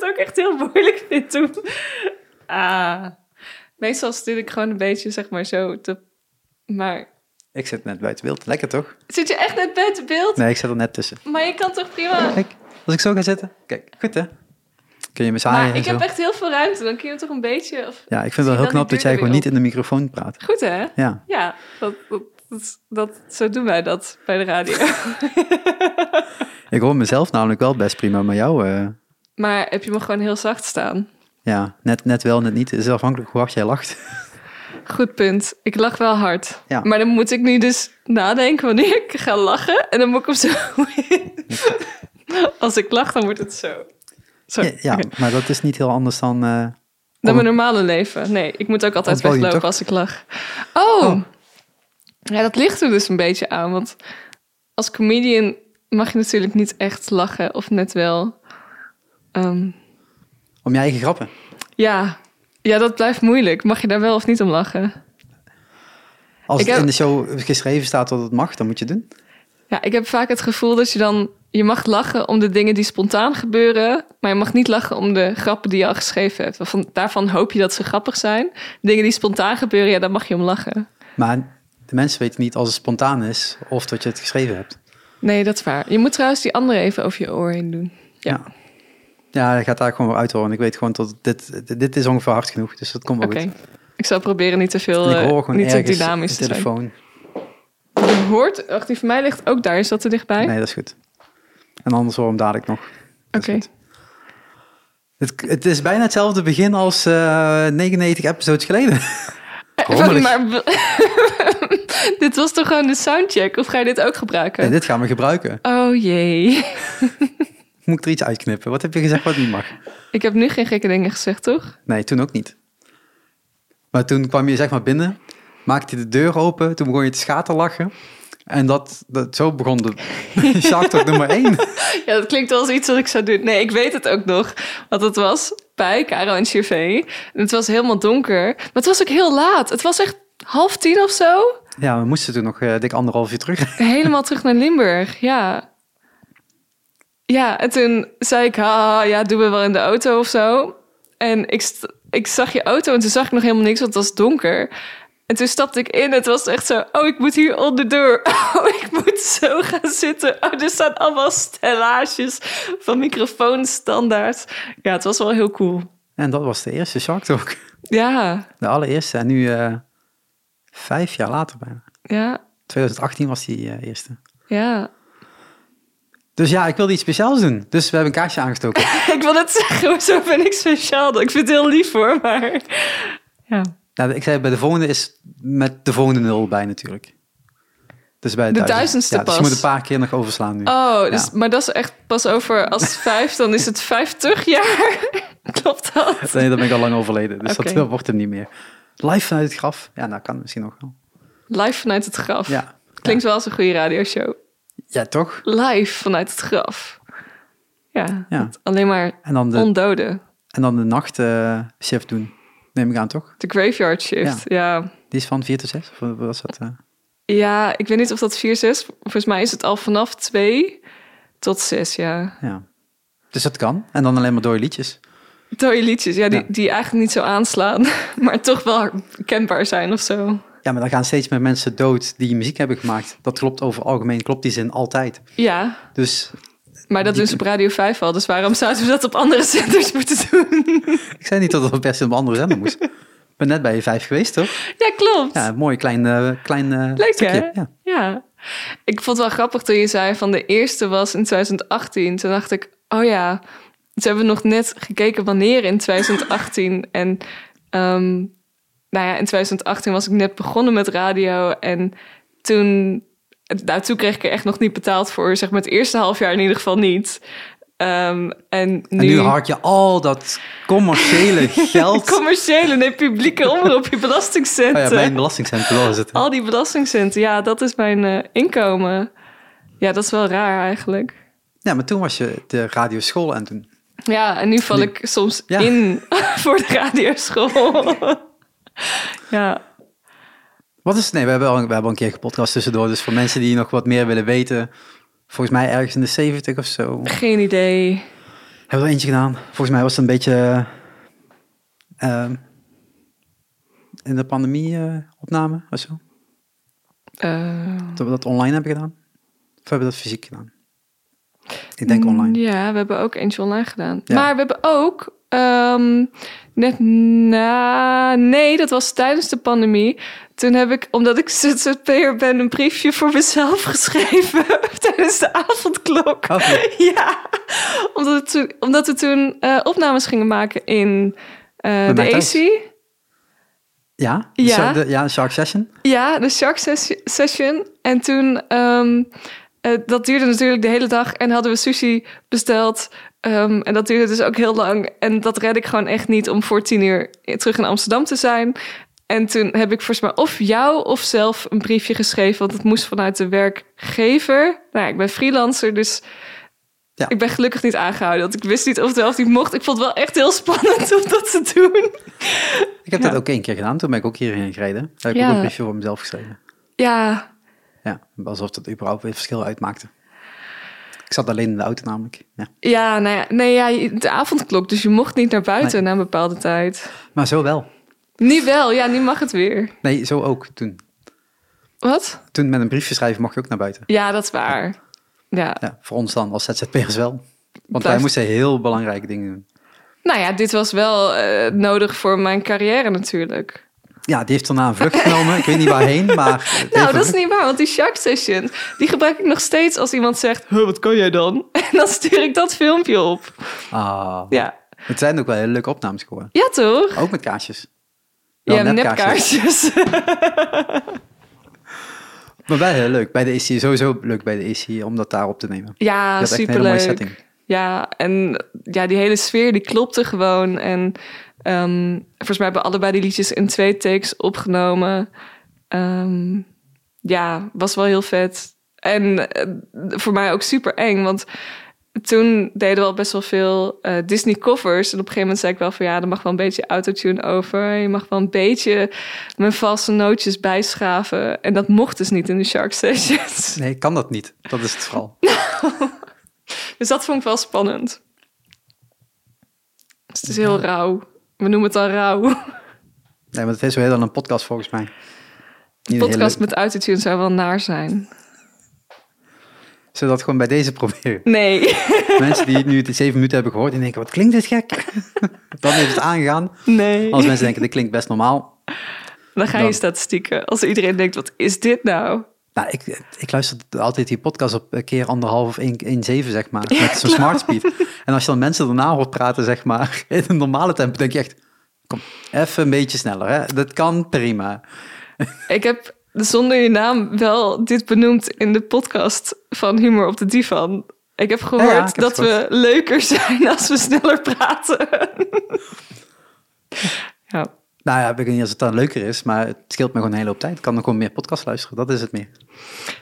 het ook echt heel moeilijk vind toen. Ah, meestal stuur ik gewoon een beetje, zeg maar, zo te... Maar Ik zit net buiten beeld. Lekker toch? zit je echt net buiten beeld? Nee, ik zit er net tussen. Maar je kan toch prima... Kijk, als ik zo ga zitten. Kijk, goed hè? Kun je me zaaien Maar en ik heb echt heel veel ruimte. Dan kun je toch een beetje... Of... Ja, ik vind het wel heel knap dat jij gewoon niet in de microfoon praat. Goed, hè? Ja. Ja, dat, dat, dat, dat- zo doen wij dat bij de radio. Ik hoor mezelf namelijk wel best prima, maar jou, eh, maar heb je me gewoon heel zacht staan? ja, net, net wel, net niet. Het is afhankelijk hoe hard jij lacht. Goed punt. Ik lach wel hard. Ja. Maar dan moet ik nu dus nadenken wanneer ik ga lachen. En dan moet ik hem zo. Als ik lach, dan wordt het zo. Zo. Ja, maar dat is niet heel anders dan... eh, Dan mijn normale leven. Nee, ik moet ook altijd podium, weglopen als ik lach. Oh. Oh. Ja, dat ligt er dus een beetje aan. Want als comedian mag je natuurlijk niet echt lachen. Of net wel. Ehm, om je eigen grappen. ja. ja, dat blijft moeilijk. Mag je daar wel of niet om lachen? Als Ik het heb- in de show geschreven staat dat het mag, dan moet je het doen. Ja, ik heb vaak het gevoel dat je dan... Je mag lachen om de dingen die spontaan gebeuren... maar je mag niet lachen om de grappen die je al geschreven hebt. Waarvan, daarvan hoop je dat ze grappig zijn. Dingen die spontaan gebeuren, ja, daar mag je om lachen. Maar de mensen weten niet als het spontaan is of dat je het geschreven hebt. Nee, dat is waar. Je moet trouwens die andere even over je oor heen doen. Ja. Ja, dat gaat daar gewoon uit horen. Ik weet gewoon dat dit, dit is ongeveer hard genoeg, dus dat komt wel Oké. goed. Ik zal proberen niet te veel, eh, gewoon niet te dynamisch te zijn. telefoon. Je hoort, wacht, die van mij ligt ook daar. Is dat te dichtbij? Nee, dat is goed. En anders hoor hem dadelijk nog. Oké. Het, het is bijna hetzelfde begin als eh 99 episodes geleden. Maar dit was toch gewoon de soundcheck? Of ga je dit ook gebruiken? En dit gaan we gebruiken. Oh jee. Moet ik er iets uitknippen? Wat heb je gezegd wat niet mag? Ik heb nu geen gekke dingen gezegd, toch? Nee, toen ook niet. Maar toen kwam je zeg maar binnen, maakte je de deur open, toen begon je te schaterlachen. En dat, dat, zo begon de Talk nummer 1. Ja, dat klinkt wel als iets wat ik zou doen. Nee, ik weet het ook nog. Wat het was bij Caro en. En het was helemaal donker. Maar het was ook heel laat. Het was echt half tien of zo. Ja, we moesten toen nog eh, dik anderhalf uur terug. Helemaal terug naar Limburg, ja. Ja, en toen zei ik, ha, ja, doen we wel in de auto of zo. En ik, ik zag je auto en toen zag ik nog helemaal niks, want het was donker. En toen stapte ik in. Het was echt zo, oh, ik moet hier onder de deur. Oh, ik moet zo gaan zitten. Oh, er staan allemaal stellages van microfoonstandaard. Ja, het was wel heel cool. En dat was de eerste Shark Talk. Ja, De allereerste. En nu eh, vijf jaar later bijna. ja, 2018 was die eh, eerste. ja. Dus ja, ik wilde iets speciaals doen. Dus we hebben een kaarsje aangestoken. Ik wil het zeggen, hoezo ben ik speciaal? Ik vind het heel lief hoor, maar... Ja. nou, ik zei bij de volgende is met de volgende nul bij natuurlijk. Dus bij De duizend. duizendste ja, Dus pas. je moet een paar keer nog overslaan nu. Oh, dus, Ja. maar dat is echt pas over als vijf, dan is het vijftig jaar. Klopt dat? Nee, dan ben ik al lang overleden. Dus dat wordt hem niet meer. Live vanuit het graf. Ja, nou kan misschien nog wel. Live vanuit het graf. Ja. Klinkt wel als een goede radioshow. Ja, toch? Live vanuit het graf. Ja, alleen maar En dan de, ondoden. en dan de nachtshift doen. Neem ik aan, toch? De graveyard shift, ja. Die is van 4 tot 6? Of wat was dat? eh? Ja, ik weet niet of dat 4, 6... Volgens mij is het al vanaf 2 tot 6, ja. Ja. Dus dat kan. En dan alleen maar dode liedjes. Dode liedjes, ja, die, Ja. die eigenlijk niet zo aanslaan. Maar toch wel kenbaar zijn of zo. Ja, maar dan gaan steeds meer mensen dood die muziek hebben gemaakt. Dat klopt over algemeen, klopt die zin altijd. Ja, Dus maar dat doen ze op Radio 5 al. Dus waarom zouden we dat op andere zenders moeten doen? ik zei niet dat het se op een andere zender moest. Ik ben net bij je vijf geweest, toch? Ja, klopt. Ja, mooi klein, eh, klein Leuk stukje. hè? Ja. Ja. Ik vond het wel grappig toen je zei van de eerste was in 2018. Toen dacht ik, oh ja, ze hebben nog net gekeken wanneer in 2018. En ehm, nou ja, in 2018 was ik net begonnen met radio. En toen, nou, toen kreeg ik er echt nog niet betaald voor. Zeg maar het eerste half jaar in ieder geval niet. Ehm, en nu, En nu haak je al dat commerciële geld... commerciële, nee, publieke omroep, je Oh belastingcenten. ja, mijn belastingcentrum wel is het. Al die belastingcenten, ja, dat is mijn eh, inkomen. Ja, dat is wel raar eigenlijk. Ja, maar toen was je de radioschool aan het doen. Ja, en nu val Nu- ik soms Ja. in voor de radioschool. ja, Wat is... Nee, we hebben al, we hebben een keer gepodcast tussendoor. Dus voor mensen die nog wat meer willen weten... Volgens mij ergens in de 70 of zo. geen idee. Hebben we er eentje gedaan. Volgens mij was het een beetje eh, in de pandemie eh, opname of zo. Eh, Dat we dat online hebben gedaan. Of hebben we dat fysiek gedaan? Ik denk online. Ja, we hebben ook eentje online gedaan. Ja. Maar we hebben ook ehm, net na... Nee, dat was tijdens de pandemie. Toen heb ik, omdat ik ZZP'er ben, een briefje voor mezelf geschreven tijdens de avondklok. Oh, Ja, omdat, we toen, omdat we toen eh, opnames gingen maken in eh, de AC. ja? Ja. De, ja, de Shark Session. Ja, de Shark sessi- Session. En toen, eh, dat duurde natuurlijk de hele dag. En hadden we sushi besteld. Ehm, en dat duurde dus ook heel lang. En dat red ik gewoon echt niet om voor tien uur terug in Amsterdam te zijn. En toen heb ik volgens mij of jou of zelf een briefje geschreven. Want het moest vanuit de werkgever. Nou ik ben freelancer, dus Ja. ik ben gelukkig niet aangehouden. Want ik wist niet of het wel of niet mocht. Ik vond het wel echt heel spannend om dat te doen. Ik heb Ja. dat ook één keer gedaan. Toen ben ik ook hierheen gereden. Daar heb ik Ja. ook een briefje voor mezelf geschreven. Ja, Ja, alsof dat überhaupt weer verschil uitmaakte. Ik zat alleen in de auto namelijk. Ja. Ja, nou ja, nee, ja, de avondklok, dus je mocht niet naar buiten Nee. na een bepaalde tijd. Maar zo wel. Nu wel, ja, nu mag het weer. Nee, zo ook toen. Wat? Toen met een briefje schrijven mocht je ook naar buiten. Ja, dat is waar. Ja. Ja, voor ons dan als ZZP'ers wel. Want wij moesten heel belangrijke dingen doen. Nou ja, dit was wel eh, nodig voor mijn carrière natuurlijk. Ja, die heeft daarna een vlucht genomen. Ik weet niet waarheen, maar... Nou, dat is niet waar, want die Shark Session, die gebruik ik nog steeds als iemand zegt, huh, wat kan jij dan? En dan stuur ik dat filmpje op. Ah, Ja, het zijn ook wel hele leuke opnames geworden. ja toch? Ook met kaarsjes. Wel Ja, nepkaarsjes. nepkaarsjes. Maar wel heel leuk. Bij de AC, sowieso leuk bij de AC om dat daar op te nemen. Ja, had echt een hele mooie superleuk. setting. Ja, en ja, die hele sfeer die klopte gewoon. En ehm, volgens mij hebben allebei die liedjes in twee takes opgenomen. Ehm, ja, was wel heel vet. En eh, voor mij ook super eng, want toen deden we al best wel veel eh, Disney covers. En op een gegeven moment zei ik wel van ja, er mag wel een beetje autotune over. Je mag wel een beetje mijn valse nootjes bijschaven. En dat mocht dus niet in de Shark Sessions. Nee, kan dat niet. Dat is het vooral. Dus dat vond ik wel spannend. Dus het is heel rauw. We noemen het dan rauw. Nee, maar het is wel dan een podcast volgens mij. Een Niet podcast hele- met autotune zou wel naar zijn. Zullen we dat gewoon bij deze proberen? Nee, mensen die nu de zeven minuten hebben gehoord, die denken, wat klinkt dit gek? Dan heeft het aangegaan. nee. Als mensen denken, dit klinkt best normaal. Dan ga je Dan- statistieken. Als iedereen denkt, wat is dit nou? Nou, ik, ik luister altijd die podcast op een keer anderhalf of 1,7, zeg maar. Met zo'n smart speed. En als je dan mensen daarna hoort praten, zeg maar, in een normale tempo, denk je echt, kom, even een beetje sneller. Hè? Dat kan prima. Ik heb zonder je naam wel dit benoemd in de podcast van Humor op de Divan. Ik heb gehoord Ja, ja, ik heb dat we leuker zijn als we sneller praten. ja. Nou ja, ik weet niet als het dan leuker is, maar het scheelt me gewoon een hele hoop tijd. Ik kan dan gewoon meer podcast luisteren, dat is het meer.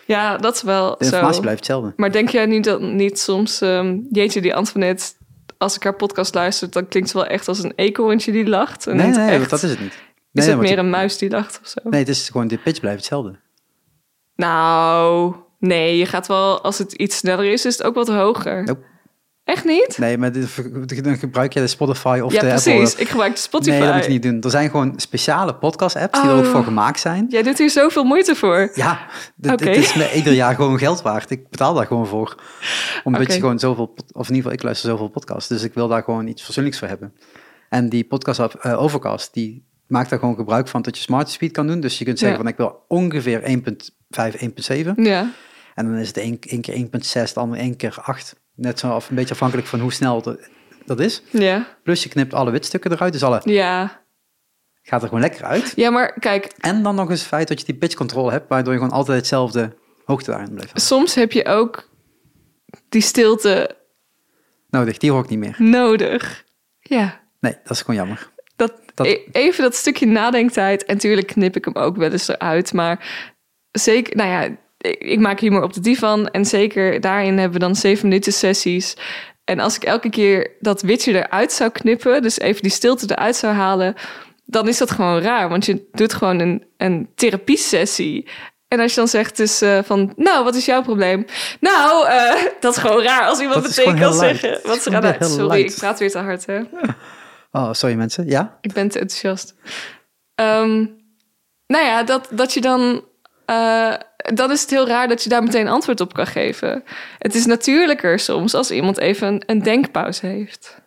ja, dat is wel De informatie zo. blijft hetzelfde. Maar denk jij niet dat niet soms, ehm, jeetje, die Antoinette, als ik haar podcast luister, dan klinkt ze wel echt als een eekhoorntje die lacht? En Nee, nee, echt, dat is het niet. is het meer die- een muis die lacht of zo? Nee, het is gewoon, de pitch blijft hetzelfde. Nou, nee, je gaat wel, als het iets sneller is, is het ook wat hoger. Nope. Echt niet? Nee, maar dan gebruik je de Spotify of ja, de precies. Apple. Ik gebruik de Spotify. Nee, dat moet je niet doen. Er zijn gewoon speciale podcast-apps die er ook Oh. voor gemaakt zijn. Jij doet hier zoveel moeite voor. Ja, dit, is me ieder jaar gewoon geld waard. Ik betaal daar gewoon voor. Omdat je gewoon zoveel, of in ieder geval, ik luister zoveel podcasts. Dus ik wil daar gewoon iets fatsoenlijks voor hebben. En die podcast app, eh, Overcast, die maakt daar gewoon gebruik van dat je smart speed kan doen. Dus je kunt zeggen Ja. van ik wil ongeveer 1.5, 1.7. Ja. En dan is het één, één keer 1.6, de andere één keer 8. Net zo af, een beetje afhankelijk van hoe snel dat, dat is. Ja. Plus je knipt alle witstukken eruit, dus alle Ja. gaat er gewoon lekker uit. Ja, maar kijk, En dan nog eens het feit dat je die pitch control hebt, waardoor je gewoon altijd hetzelfde hoogte daarin blijft houden. soms heb je ook die stilte Nodig, die hoor ik niet meer. nodig. Ja. Nee, dat is gewoon jammer. Dat, Dat- e- Even dat stukje nadenktijd. En tuurlijk knip ik hem ook wel eens eruit. Maar zeker, nou ja, ik, maak humor op de divan. En zeker daarin hebben we dan zeven minuten sessies. En als ik elke keer dat witje eruit zou knippen, dus even die stilte eruit zou halen, dan is dat gewoon raar. Want je doet gewoon een, een therapiesessie. En als je dan zegt dus eh, van, nou, wat is jouw probleem? Nou, eh, dat is gewoon raar als iemand meteen kan zeggen. Wat is heel Sorry, ik praat weer te hard, hè? Oh, sorry mensen. Ja? Ik ben te enthousiast. Ehm, nou ja, dat, dat je dan... eh, dan is het heel raar dat je daar meteen antwoord op kan geven. Het is natuurlijker soms als iemand even een, een denkpauze heeft.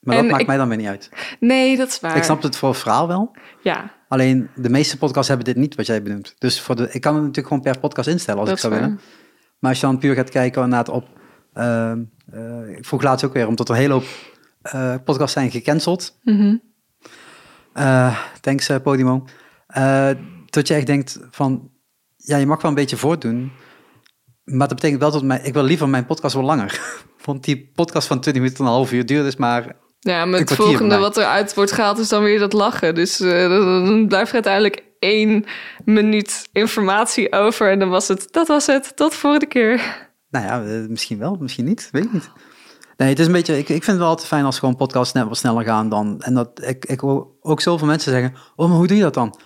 Maar En dat maakt ik- mij dan weer niet uit. Nee, dat is waar. Ik snap het voor het verhaal wel. Ja, Alleen de meeste podcasts hebben dit niet wat jij benoemt. Dus voor de, ik kan het natuurlijk gewoon per podcast instellen als dat ik zou waar. willen. Maar als je dan puur gaat kijken inderdaad op... ehm, eh, ik vroeg laatst ook weer, omdat er een hele hoop eh, podcasts zijn gecanceld. Eh, thanks eh, Podimo. Dat je echt denkt van... Ja, je mag wel een beetje voortdoen. Maar dat betekent wel dat mijn, ik wil liever mijn podcast wel langer. Want die podcast van 20 minuten en een half uur duurt dus maar... Ja, maar Een het volgende wat eruit wordt gehaald is dan weer dat lachen. Dus eh, dan blijft er uiteindelijk één minuut informatie over. En dan was het, dat was het, tot volgende keer. Nou ja, eh, misschien wel, misschien niet. Weet ik niet. Nee, het is een beetje... Ik, ik vind het wel altijd fijn als gewoon podcasts net wat sneller gaan dan... En dat ik, ik hoor ook zoveel mensen zeggen... Oh, maar hoe doe je dat dan?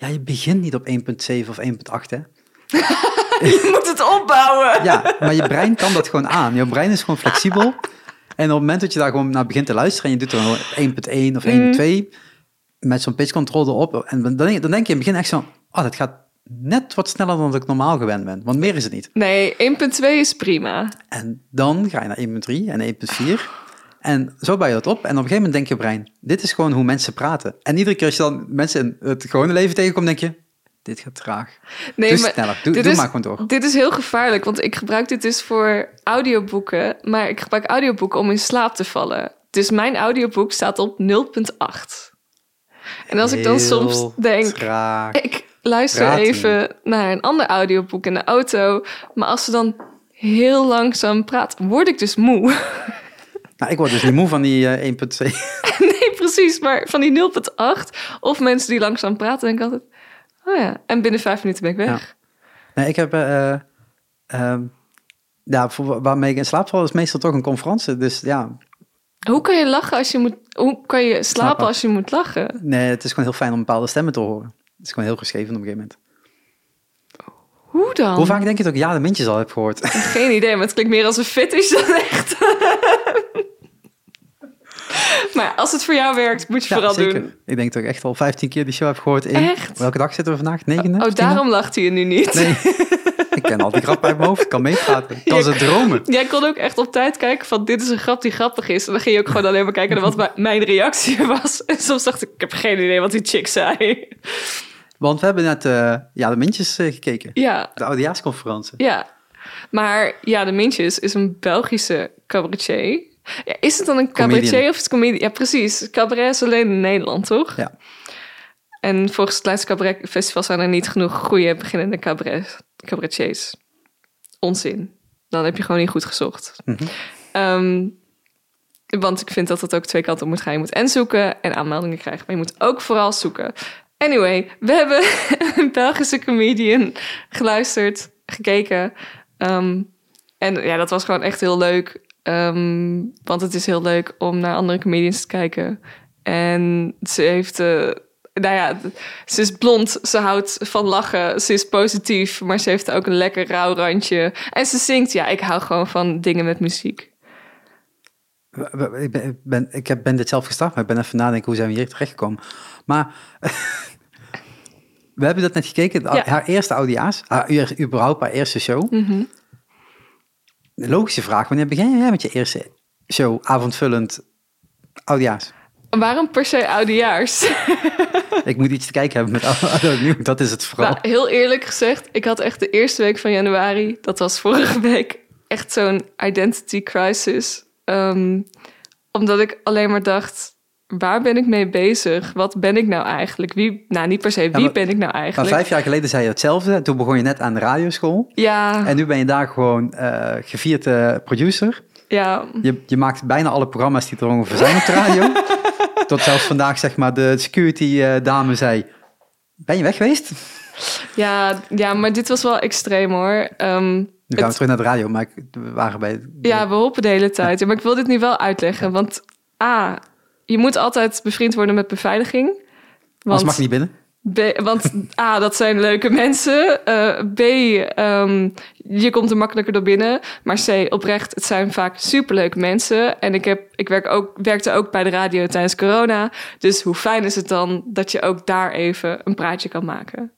Ja, je begint niet op 1.7 of 1.8, hè? Je moet het opbouwen. Ja, maar je brein kan dat gewoon aan. Je brein is gewoon flexibel. En op het moment dat je daar gewoon naar begint te luisteren... en je doet er gewoon 1.1 of 1.2... met zo'n pitch control erop... en dan denk, dan denk je in het begin echt zo... Oh, dat gaat net wat sneller dan ik normaal gewend ben. Want meer is het niet. Nee, 1.2 is prima. En dan ga je naar 1.3 en 1.4. En zo bouw je dat op. En op een gegeven moment denk je brein, dit is gewoon hoe mensen praten. En iedere keer als je dan mensen in het gewone leven tegenkomt, denk je, dit gaat traag. Nee, Doe maar sneller, doe, dit doe is- maar gewoon door. Dit is heel gevaarlijk, want ik gebruik dit dus voor audioboeken. Maar ik gebruik audioboeken om in slaap te vallen. Dus mijn audioboek staat op 0.8. En als ik dan soms denk, Traag. ik luister even naar een ander audioboek in de auto. Maar als ze dan heel langzaam praat, word ik dus moe. Nou, ik word dus niet moe van die eh, 1.2. nee, precies. Maar van die 0.8 of mensen die langzaam praten, denk ik altijd... Oh ja, en binnen vijf minuten ben ik weg. Nee, ik heb... eh, eh, ehm, ja, voor, waarmee ik in slaap val is meestal toch een conferentie. Dus ja, Hoe kan je lachen als je moet... Hoe kan je slapen Slapen. als je moet lachen? nee, het is gewoon heel fijn om bepaalde stemmen te horen. Het is gewoon heel geschreven op een gegeven moment. Hoe dan? Hoe vaak denk je dat ik ja de mintjes al heb gehoord? Geen idee, maar het klinkt meer als een fetish dan echt. maar als het voor jou werkt, moet je Ja, vooral zeker. doen. Ik denk dat ik echt al 15 keer die show heb gehoord. In, Echt? Welke dag zitten we vandaag? Negende? Oh, Tiende? daarom lacht hij je nu niet. Nee, ik ken al die grappen uit mijn hoofd. Ik kan meepraten. Ik kan ze dromen. Jij kon ook echt op tijd kijken van dit is een grap die grappig is. En dan ging je ook gewoon alleen maar kijken naar wat mijn- reactie was. En soms dacht ik, ik heb geen idee wat die chick zei. Want we hebben net eh, ja, de mintjes eh, gekeken. Ja, De oudejaarsconferentie. ja. Maar ja, de Mintjes is een Belgische cabaretier. Ja, is het dan een cabaretier Comedian. of is het comedie? Ja, precies. Cabaret is alleen in Nederland, toch? Ja. En volgens het Leidse Cabaret Festival zijn er niet genoeg goede beginnende cabaret, cabaretiers. Onzin. Dan heb je gewoon niet goed gezocht. Mhm. Ehm, want ik vind dat het ook twee kanten moet gaan. Je moet en zoeken en aanmeldingen krijgen. Maar je moet ook vooral zoeken. Anyway, we hebben een Belgische comedian geluisterd, gekeken. Ehm, en ja, dat was gewoon echt heel leuk. Ehm, want het is heel leuk om naar andere comedians te kijken. En ze heeft... eh, nou ja, ze is blond, ze houdt van lachen, ze is positief, maar ze heeft ook een lekker rauw randje. En ze zingt, ja, ik hou gewoon van dingen met muziek. Ik ben, ik ben, ik heb- ben dit zelf gestart, maar ik ben even nadenken hoe zijn we hier terechtgekomen. Maar we hebben dat net gekeken. Ja. Haar eerste oudjaars, haar, überhaupt haar eerste show. Logische vraag, wanneer begin jij met je eerste show, avondvullend oudjaars? Waarom per se oudejaars? Ik moet iets te kijken hebben met oud en nieuw, dat is het vooral. Nou, heel eerlijk gezegd, ik had echt de eerste week van januari, dat was vorige week, echt zo'n identity crisis. Ehm, omdat ik alleen maar dacht, waar ben ik mee bezig? Wat ben ik nou eigenlijk? Wie, nou, niet per se, wie maar- ben ik nou Maar eigenlijk? vijf jaar geleden zei je hetzelfde. Toen begon je net aan de radioschool. Ja, En nu ben je daar gewoon eh gevierd eh, producer. ja, Je, je maakt bijna alle programma's die er ongeveer zijn op de radio. Tot zelfs vandaag zeg maar de security eh, dame zei... Ben je weg geweest? ja, ja, maar dit was wel extreem hoor. Ehm, Nu gaan we terug naar de radio, maar we waren bij... Ja, we hopen de hele tijd. Ja, Maar ik wil dit nu wel uitleggen. Want A, je moet altijd bevriend worden met beveiliging. Want, Anders mag je niet binnen. B, want A, dat zijn leuke mensen. Eh, B, ehm, je komt er makkelijker door binnen. Maar C, oprecht, het zijn vaak superleuke mensen. En ik, heb, ik werk ook, werkte ook bij de radio tijdens corona. Dus hoe fijn is het dan dat je ook daar even een praatje kan maken?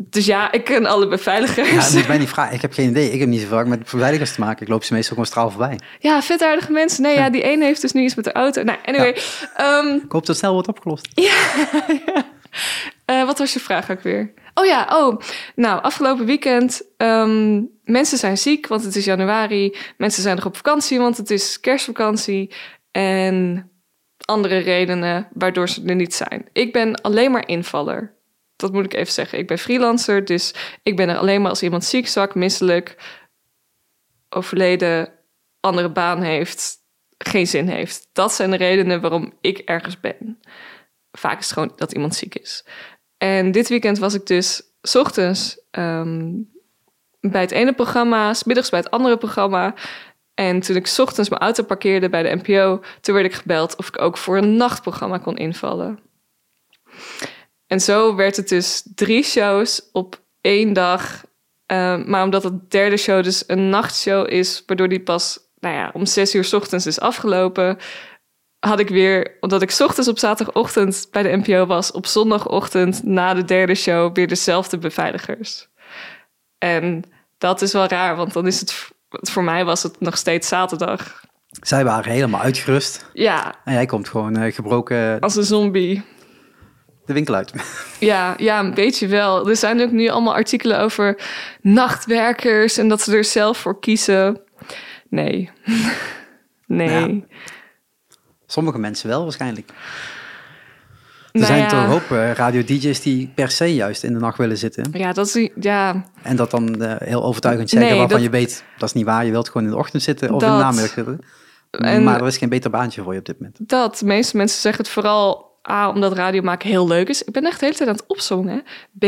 Dus ja, ik ken alle beveiligers. Ja, dat is mij niet vragen. Ik heb geen idee. Ik heb niet zo vaak met beveiligers te maken. Ik loop ze meestal gewoon straal voorbij. Ja, vet aardige mensen. Nee, ja, die ene heeft dus nu iets met de auto. Nou, anyway. ehm, Ik hoop dat het snel wordt opgelost. Eh, wat was je vraag ook weer? Oh ja, oh. Nou, afgelopen weekend. ehm, mensen zijn ziek, want het is januari. Mensen zijn nog op vakantie, want het is kerstvakantie. En andere redenen waardoor ze er niet zijn. Ik ben alleen maar invaller. Dat moet ik even zeggen. Ik ben freelancer, dus ik ben er alleen maar als iemand ziek, zwak, misselijk, overleden, andere baan heeft, geen zin heeft. Dat zijn de redenen waarom ik ergens ben. Vaak is het gewoon dat iemand ziek is. En dit weekend was ik dus 's ochtends ehm, bij het ene programma, 's middags bij het andere programma. En toen ik 's ochtends mijn auto parkeerde bij de NPO, toen werd ik gebeld of ik ook voor een nachtprogramma kon invallen. En zo werd het dus drie shows op één dag. Ehm, maar omdat het derde show dus een nachtshow is, waardoor die pas nou ja, om zes uur 's ochtends is afgelopen, had ik weer, omdat ik ochtends op zaterdagochtend bij de NPO was, op zondagochtend na de derde show weer dezelfde beveiligers. En dat is wel raar, want dan is het, voor mij was het nog steeds zaterdag. Zij waren helemaal uitgerust. Ja, En jij komt gewoon eh, gebroken als een zombie. De winkel uit. Ja, ja, een beetje wel. Er zijn ook nu allemaal artikelen over nachtwerkers en dat ze er zelf voor kiezen. Nee. nee. Sommige mensen wel waarschijnlijk. Er Nou zijn ja. toch een hoop eh, radio-dj's die per se juist in de nacht willen zitten. Ja, dat is ja, En dat dan eh, heel overtuigend zeggen Nee, waarvan dat- je weet, dat is niet waar. Je wilt gewoon in de ochtend zitten of in de namiddag zitten. En- maar er is geen beter baantje voor je op dit moment. dat. De meeste mensen zeggen het vooral A, omdat radio maken heel leuk is. Ik ben echt de hele tijd aan het opzongen. B,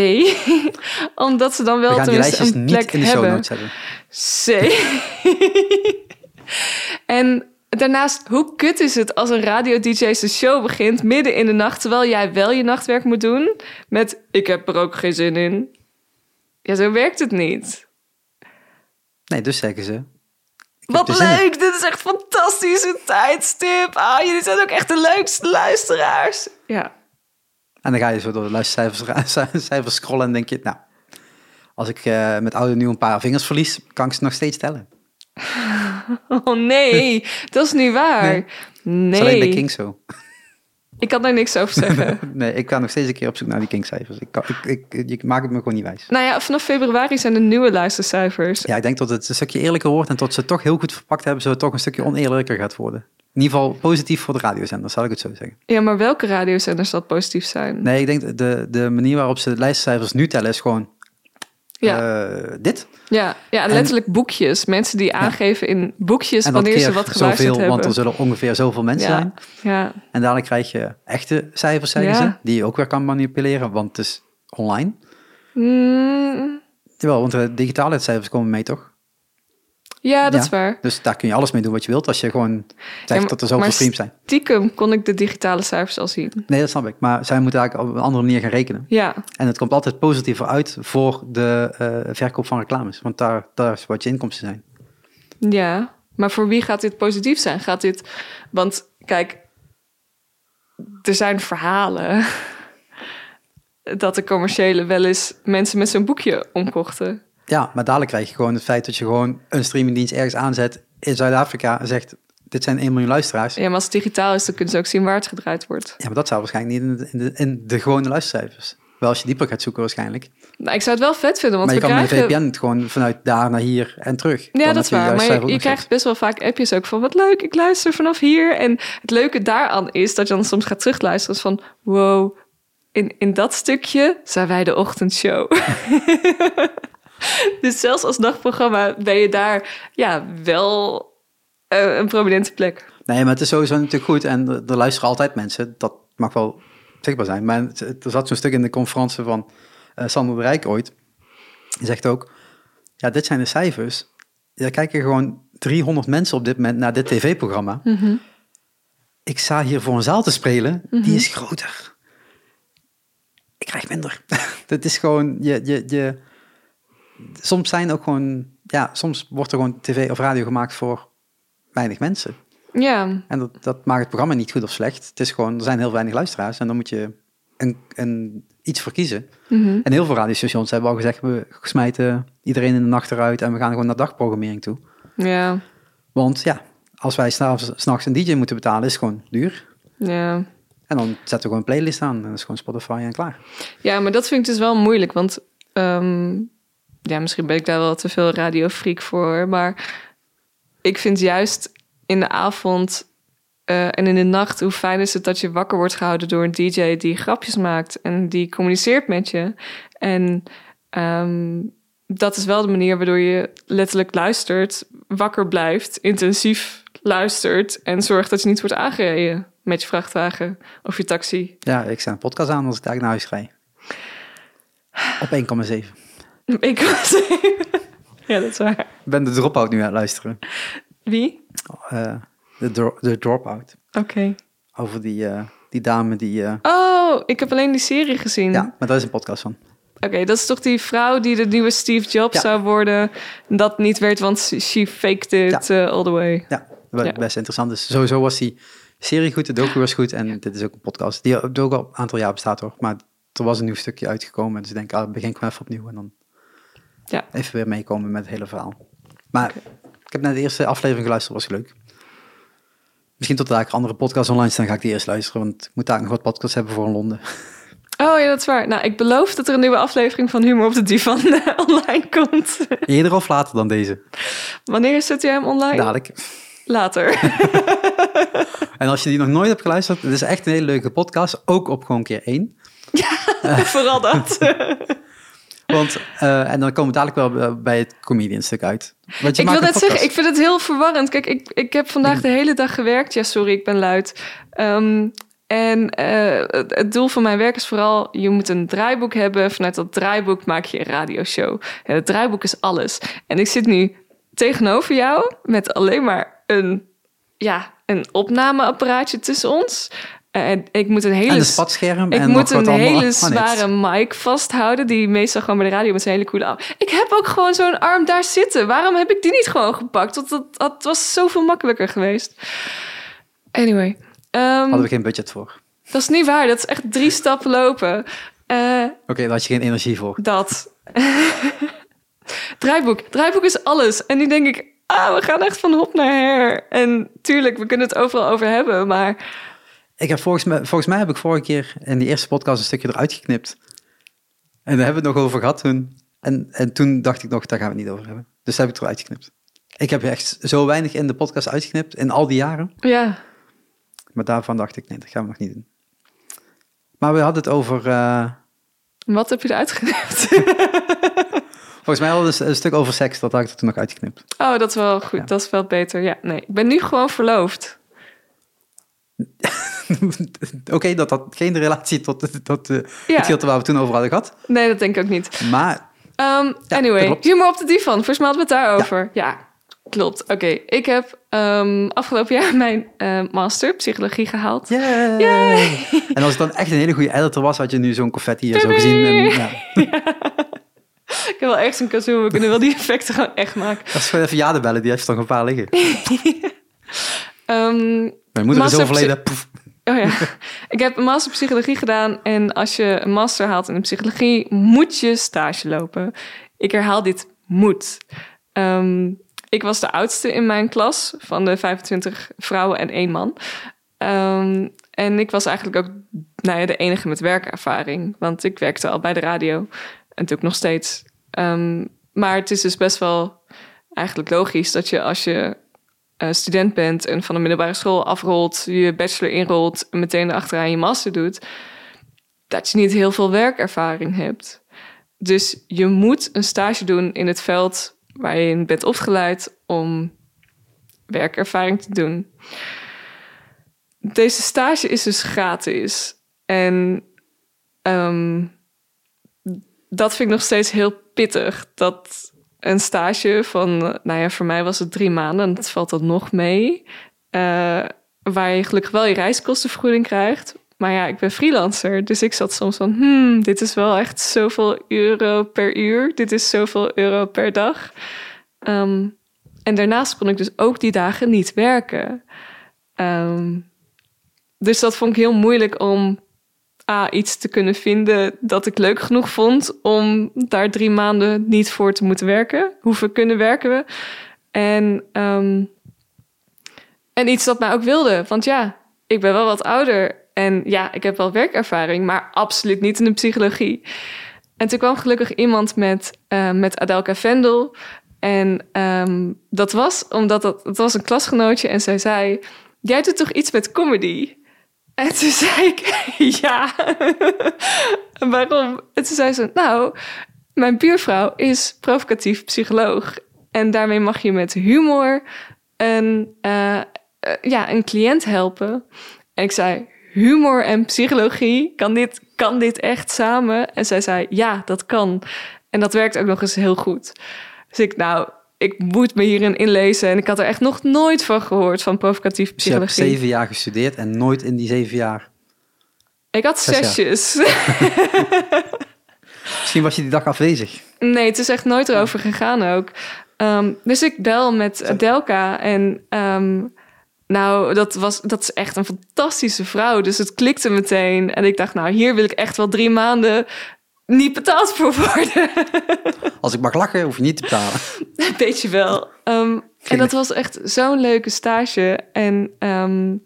omdat ze dan wel We tenminste een niet plek in de show hebben. notes zetten. C. en daarnaast, hoe kut is het als een radio-dj zijn show begint midden in de nacht, terwijl jij wel je nachtwerk moet doen met ik heb er ook geen zin in. Ja, zo werkt het niet. Nee, dus zeggen ze. Wat leuk, dit is echt fantastische tijdstip. Ah, jullie zijn ook echt de leukste luisteraars. Ja, En dan ga je zo door de luistercijfers cijfers scrollen en denk je, nou, als ik eh, met oude nu een paar vingers verlies, kan ik ze nog steeds tellen. oh nee, dat is niet waar. Nee. Dat is alleen bij King zo. Ik kan daar niks over zeggen. Nee, ik ga nog steeds een keer op zoek naar die King-cijfers. Ik, kan- ik, ik, je maakt het me gewoon niet wijs. nou ja, vanaf februari zijn er nieuwe luistercijfers. Ja, ik denk dat het een stukje eerlijker wordt en tot ze het toch heel goed verpakt hebben, zodat het toch een stukje oneerlijker gaat worden. In ieder geval positief voor de radiozenders, zal ik het zo zeggen. Ja, maar welke radiozenders dat positief zijn? Nee, ik denk de, de manier waarop ze de lijstcijfers nu tellen is gewoon Ja, eh, dit. ja, ja, letterlijk boekjes. Mensen die aangeven in boekjes wanneer ze wat geluisterd zoveel, want er hebben. zullen ongeveer zoveel mensen Ja, zijn. ja, En dadelijk krijg je echte cijfers, zeggen ze, die je ook weer kan manipuleren, want het is online. Mm, Terwijl, want de digitale cijfers komen mee, toch? Ja dat is waar. Dus daar kun je alles mee doen wat je wilt, als je gewoon zegt maar- dat er zoveel streams zijn. Stiekem kon ik de digitale cijfers al zien. Nee, dat snap ik. Maar zij moeten eigenlijk op een andere manier gaan rekenen. Ja, En het komt altijd positiever uit voor de eh, verkoop van reclames. Want daar, daar is wat je inkomsten zijn. ja. Maar voor wie gaat dit positief zijn? Gaat dit... Want kijk, er zijn verhalen dat de commerciële wel eens mensen met zo'n boekje omkochten. Ja, maar dadelijk krijg je gewoon het feit dat je gewoon een streamingdienst ergens aanzet in Zuid-Afrika en zegt, dit zijn 1 miljoen luisteraars. Ja, maar als het digitaal is, dan kunnen ze ook zien waar het gedraaid wordt. Ja, maar dat zou waarschijnlijk niet in de, in de, in de gewone luistercijfers. Wel als je dieper gaat zoeken waarschijnlijk. Nou, ik zou het wel vet vinden, want maar je we kan krijgen... met een VPN het gewoon vanuit daar naar hier en terug. Ja, Dan dat is waar. Maar je, krijgt best wel vaak appjes ook van... wat leuk, ik luister vanaf hier. En het leuke daaraan is dat je dan soms gaat terugluisteren... is van, wow, in, in dat stukje zijn wij de ochtendshow. dus zelfs als nachtprogramma ben je daar ja, wel eh, een prominente plek. Nee, maar het is sowieso natuurlijk goed. En er, er luisteren altijd mensen. Dat mag wel zichtbaar zijn. Maar er zat zo'n stuk in de conferentie van eh, Sander de Rijk ooit. Die zegt ook, ja, dit zijn de cijfers. Er kijken gewoon 300 mensen op dit moment naar dit tv-programma. Ik sta hier voor een zaal te spelen. Die is groter. ik krijg minder. dat is gewoon, je, je, je, soms zijn ook gewoon, ja, soms wordt er gewoon tv of radio gemaakt voor weinig mensen. Ja, En dat, dat maakt het programma niet goed of slecht. Het is gewoon, er zijn heel weinig luisteraars en dan moet je een, een, iets voor kiezen. Mhm. En heel veel radiostations hebben al gezegd, we smijten iedereen in de nacht eruit en we gaan gewoon naar dagprogrammering toe. ja, Want ja, als wij s'nachts s'nachts een DJ moeten betalen, is het gewoon duur. ja. En dan zetten we gewoon een playlist aan en dat is gewoon Spotify en klaar. Ja, maar dat vind ik dus wel moeilijk. Want ehm, ja, misschien ben ik daar wel te veel radiofreak voor. Maar ik vind juist in de avond eh, en in de nacht... hoe fijn is het dat je wakker wordt gehouden door een DJ... die grapjes maakt en die communiceert met je. En ehm, dat is wel de manier waardoor je letterlijk luistert... wakker blijft, intensief luistert... en zorgt dat je niet wordt aangereden met je vrachtwagen of je taxi. Ja, ik zet een podcast aan als ik daar naar huis rij. Op 1,7. Ik was Ja, dat is waar. Ik ben de drop-out nu aan het luisteren. Wie? Eh, de, dro- de drop-out. Oké. Over die, eh, die dame die... eh, Oh, ik heb alleen die serie gezien. ja, maar daar is een podcast van. Oké, dat is toch die vrouw die de nieuwe Steve Jobs Ja. zou worden. Dat niet werd, want she faked it uh, all the way. Ja. best interessant. Dus sowieso was die serie goed, de docu was goed en dit is ook een podcast. Die ook al een aantal jaar bestaat hoor, maar er was een nieuw stukje uitgekomen. Dus ik denk, ah, begin ik maar even opnieuw en dan Ja. even weer meekomen met het hele verhaal. Maar ik heb naar de eerste aflevering geluisterd, was leuk. Misschien tot daar andere podcasts online staan, ga ik die eerst luisteren, want ik moet daar nog wat podcasts hebben voor in Londen. Oh ja, dat is waar. Nou, ik beloof dat er een nieuwe aflevering van Humor op de Divan eh, online komt. Eerder of later dan deze, Wanneer zet jij hem online? dadelijk. Later. En als je die nog nooit hebt geluisterd, het is echt een hele leuke podcast, ook op gewoon keer één. Vooral dat. Want, eh, en dan komen we dadelijk wel bij het comedian stuk uit. Want je ik wil net zeggen, ik vind het heel verwarrend. Kijk, ik, ik heb vandaag de hele dag gewerkt. Ja, sorry, ik ben luid. Ehm, en eh, het, het doel van mijn werk is vooral... je moet een draaiboek hebben. Vanuit dat draaiboek maak je een radioshow. En het draaiboek is alles. En ik zit nu tegenover jou... met alleen maar een, ja, een opnameapparaatje tussen ons. En ik moet een hele... En spatscherm. Ik en moet een allemaal- hele oh, zware mic vasthouden, die meestal gewoon bij de radio met zijn hele coole arm. Ik heb ook gewoon zo'n arm daar zitten. Waarom heb ik die niet gewoon gepakt? Want dat, dat was zoveel makkelijker geweest. Anyway, ehm, Hadden we geen budget voor. dat is niet waar. Dat is echt drie stappen lopen. Eh, Oké, daar had je geen energie voor. dat. draaiboek. Draaiboek is alles. En nu denk ik, ah, we gaan echt van hop naar her. En tuurlijk, we kunnen het overal over hebben, maar... Ik heb volgens, mij, volgens mij heb ik vorige keer in die eerste podcast een stukje eruit geknipt. En daar hebben we het nog over gehad toen. En, en toen dacht ik nog, daar gaan we het niet over hebben. Dus daar heb ik eruit geknipt. Ik heb echt zo weinig in de podcast uitgeknipt in al die jaren. Ja, Maar daarvan dacht ik, nee, dat gaan we nog niet doen. Maar we hadden het over... eh, wat heb je eruit geknipt? volgens mij hadden we een, een stuk over seks. Dat had ik er toen nog uitgeknipt. Oh, dat is wel goed. Ja. Dat is wel beter. Ja, nee. Ik ben nu gewoon verloofd. Oké, dat had geen relatie tot, tot eh, Ja. het gedeelte waar we het toen over hadden gehad. Nee, dat denk ik ook niet. Maar Ehm, dat anyway, humor op de divan. Volgens mij hadden we het daarover. Ja, klopt. Oké, ik heb ehm, afgelopen jaar mijn eh, master psychologie gehaald. Yay! En als ik dan echt een hele goede editor was, had je nu zo'n confetti hier zo gezien. En, ja, Ik heb wel echt zo'n kazoo. We kunnen wel die effecten gewoon echt maken. dat is gewoon even Jade bellen, die heeft nog een paar liggen. Ehm, Mijn moeder is overleden. Poef. Oh ja, ik heb een master psychologie gedaan. En als je een master haalt in de psychologie, moet je stage lopen. Ik herhaal dit moet. Ehm, ik was de oudste in mijn klas van de 25 vrouwen en één man. Ehm, en ik was eigenlijk ook nou de enige met werkervaring. Want ik werkte al bij de radio. En natuurlijk nog steeds. Ehm, maar het is dus best wel eigenlijk logisch dat je als je student bent en van de middelbare school afrolt, je bachelor inrolt en meteen achteraan je master doet, dat je niet heel veel werkervaring hebt. Dus je moet een stage doen in het veld waar je in bent opgeleid om werkervaring te doen. Deze stage is dus gratis. En ehm, dat vind ik nog steeds heel pittig. Dat een stage van, nou ja, voor mij was het drie maanden. En dat valt dan nog mee. eh, waar je gelukkig wel je reiskostenvergoeding krijgt. Maar ja, ik ben freelancer, dus ik zat soms van, hmm, dit is wel echt zoveel euro per uur. Dit is zoveel euro per dag. Ehm, en daarnaast kon ik dus ook die dagen niet werken. Ehm, dus dat vond ik heel moeilijk om Iets te kunnen vinden dat ik leuk genoeg vond om daar drie maanden niet voor te moeten werken. Hoeven kunnen werken we. En, ehm, en iets dat mij ook wilde. Want ja, ik ben wel wat ouder en ja, ik heb wel werkervaring, maar absoluut niet in de psychologie. En toen kwam gelukkig iemand met, uh, met Adelka Vendel. En um, dat was omdat dat, het was een klasgenootje en zij zei: Jij doet toch iets met comedy? En toen zei ik: Ja. Waarom? En toen zei ze: Nou, mijn buurvrouw is provocatief psycholoog. En daarmee mag je met humor een, uh, ja, een cliënt helpen. En ik zei: Humor en psychologie, kan dit, kan dit echt samen? En zij zei: Ja, dat kan. En dat werkt ook nog eens heel goed. Dus ik, nou, ik moet me hierin inlezen. En ik had er echt nog nooit van gehoord, van provocatief psychologie. Dus je hebt zeven jaar gestudeerd en nooit in die zeven jaar... Ik had zesjes. Misschien was je die dag afwezig. Nee, het is echt nooit erover gegaan ook. Um, dus ik bel met Delka en... Um, nou, dat, was, dat is echt een fantastische vrouw. Dus het klikte meteen. En ik dacht, nou, hier wil ik echt wel drie maanden niet betaald voor worden. Als ik mag lachen, hoef je niet te betalen. Weet je wel. Um, en dat was echt zo'n leuke stage. En um,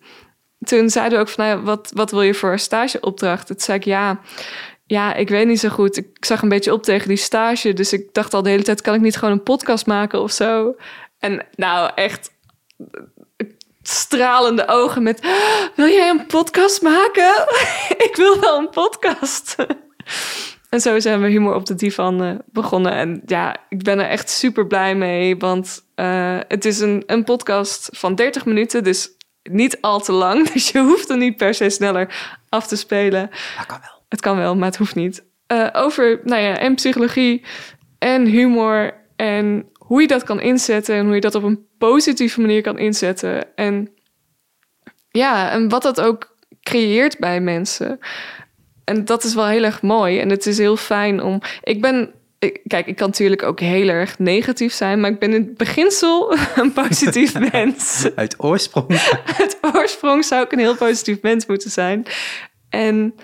toen zeiden we ook van, nou, wat, wat wil je voor een stageopdracht? Toen zei ik, ja, ja, ik weet niet zo goed. Ik zag een beetje op tegen die stage. Dus ik dacht al de hele tijd, kan ik niet gewoon een podcast maken of zo? En nou, echt stralende ogen met, wil jij een podcast maken? ik wil wel een podcast. En zo zijn we Humor op de Divan uh, begonnen. En ja, ik ben er echt super blij mee. Want uh, het is een, een podcast van 30 minuten. Dus niet al te lang. Dus je hoeft er niet per se sneller af te spelen. Dat kan wel. Het kan wel, maar het hoeft niet. Uh, over, nou ja, en psychologie en humor. En hoe je dat kan inzetten. En hoe je dat op een positieve manier kan inzetten. En ja, en wat dat ook creëert bij mensen en dat is wel heel erg mooi. En het is heel fijn om. Ik ben. kijk, ik kan natuurlijk ook heel erg negatief zijn, maar ik ben in het beginsel een positief mens. Uit oorsprong. Uit oorsprong zou ik een heel positief mens moeten zijn. En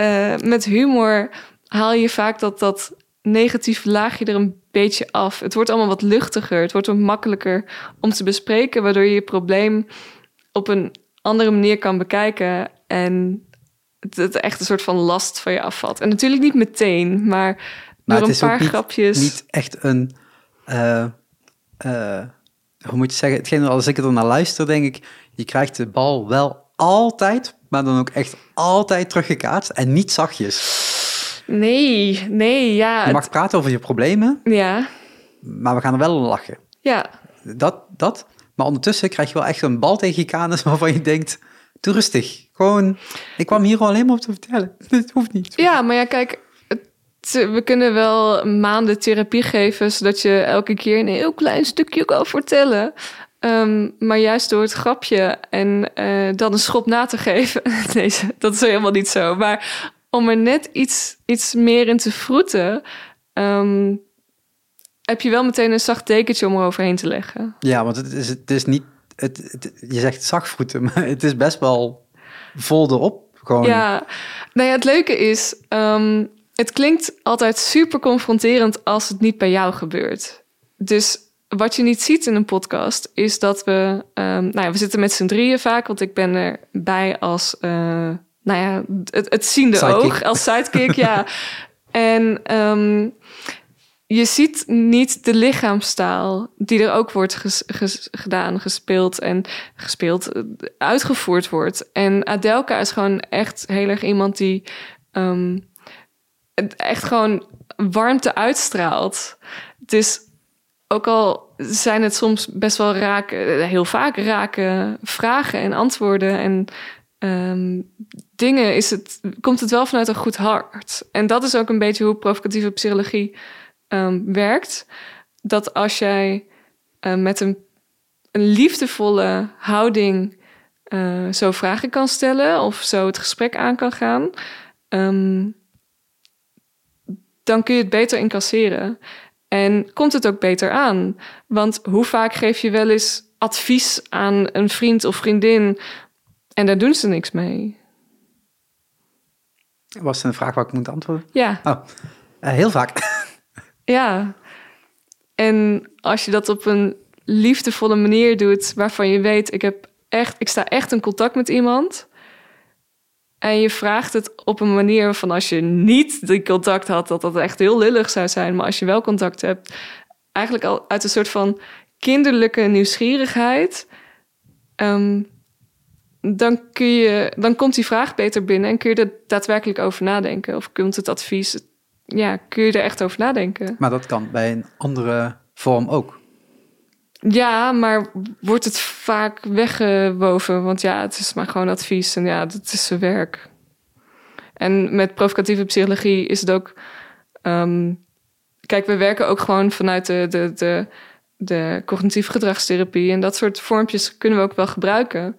uh, met humor haal je vaak dat, dat negatieve laagje er een beetje af. Het wordt allemaal wat luchtiger. Het wordt wat makkelijker om te bespreken, waardoor je je probleem op een andere manier kan bekijken. En het echt een soort van last van je afvalt. En natuurlijk niet meteen, maar, maar door een paar niet, grapjes. Niet echt een. Uh, uh, hoe moet je zeggen? Hetgeen als ik er naar luister, denk ik, je krijgt de bal wel altijd, maar dan ook echt altijd teruggekaatst en niet zachtjes. Nee, nee, ja. Je mag praten over je problemen. Ja. Maar we gaan er wel om lachen. Ja. Dat, dat. Maar ondertussen krijg je wel echt een bal tegen je kanus waarvan je denkt, doe rustig. Gewoon, ik kwam hier alleen maar om te vertellen. Het hoeft niet. Ja, maar ja, kijk, we kunnen wel maanden therapie geven, zodat je elke keer een heel klein stukje kan vertellen. Um, maar juist door het grapje en uh, dan een schop na te geven. nee, dat is helemaal niet zo. Maar om er net iets, iets meer in te vroeten, um, heb je wel meteen een zacht dekentje om eroverheen te leggen. Ja, want het is, het is niet. Het, het, je zegt zacht vroeten, maar het is best wel vol erop. Gewoon. Ja, nou ja, het leuke is, um, het klinkt altijd super confronterend als het niet bij jou gebeurt. Dus wat je niet ziet in een podcast is dat we, um, nou ja, we zitten met z'n drieën vaak, want ik ben erbij als, uh, nou ja, het, het ziende sidekick. oog, als sidekick, ja. En um, je ziet niet de lichaamstaal die er ook wordt gedaan, gespeeld en gespeeld, eh, uitgevoerd wordt. En Adelka is gewoon echt heel erg iemand die um, echt gewoon warmte uitstraalt. Dus ook al zijn het soms best wel raken, heel vaak raken vragen en antwoorden en um, dingen, is het, komt het wel vanuit een goed hart. En dat is ook een beetje hoe provocatieve psychologie um, werkt. Dat als jij uh, met een, een liefdevolle houding eh, zo vragen kan stellen of zo het gesprek aan kan gaan, ehm, dan kun je het beter incasseren. En komt het ook beter aan? Want hoe vaak geef je wel eens advies aan een vriend of vriendin en daar doen ze niks mee? Was het een vraag waar ik moet antwoorden? Ja, Oh, eh, heel vaak. Ja. En als je dat op een liefdevolle manier doet, waarvan je weet, ik, heb echt, ik sta echt in contact met iemand. En je vraagt het op een manier van als je niet die contact had, dat dat echt heel lullig zou zijn. Maar als je wel contact hebt, eigenlijk al uit een soort van kinderlijke nieuwsgierigheid. ehm, dan, kun je, dan komt die vraag beter binnen en kun je er daadwerkelijk over nadenken. Of komt het advies, ja, kun je er echt over nadenken. Maar dat kan bij een andere vorm ook. Ja, maar wordt het vaak weggewoven? Want ja, het is maar gewoon advies en ja, dat is zijn werk. En met provocatieve psychologie is het ook. ehm, kijk, we werken ook gewoon vanuit de, de, de, de cognitieve gedragstherapie. En dat soort vormpjes kunnen we ook wel gebruiken.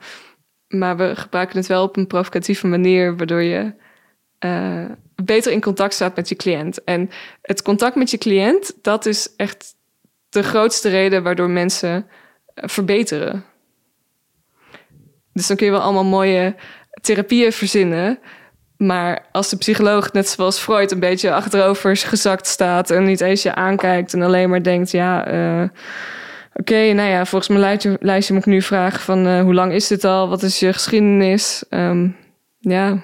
Maar we gebruiken het wel op een provocatieve manier, waardoor je eh, beter in contact staat met je cliënt. En het contact met je cliënt, dat is echt de grootste reden waardoor mensen eh, verbeteren. Dus dan kun je wel allemaal mooie therapieën verzinnen. Maar als de psycholoog, net zoals Freud, een beetje achterover gezakt staat en niet eens je aankijkt en alleen maar denkt: ja, eh, oké, nou ja, volgens mijn lijstje, lijstje moet ik nu vragen: van hoe lang is dit al? Wat is je geschiedenis? Ehm, ja,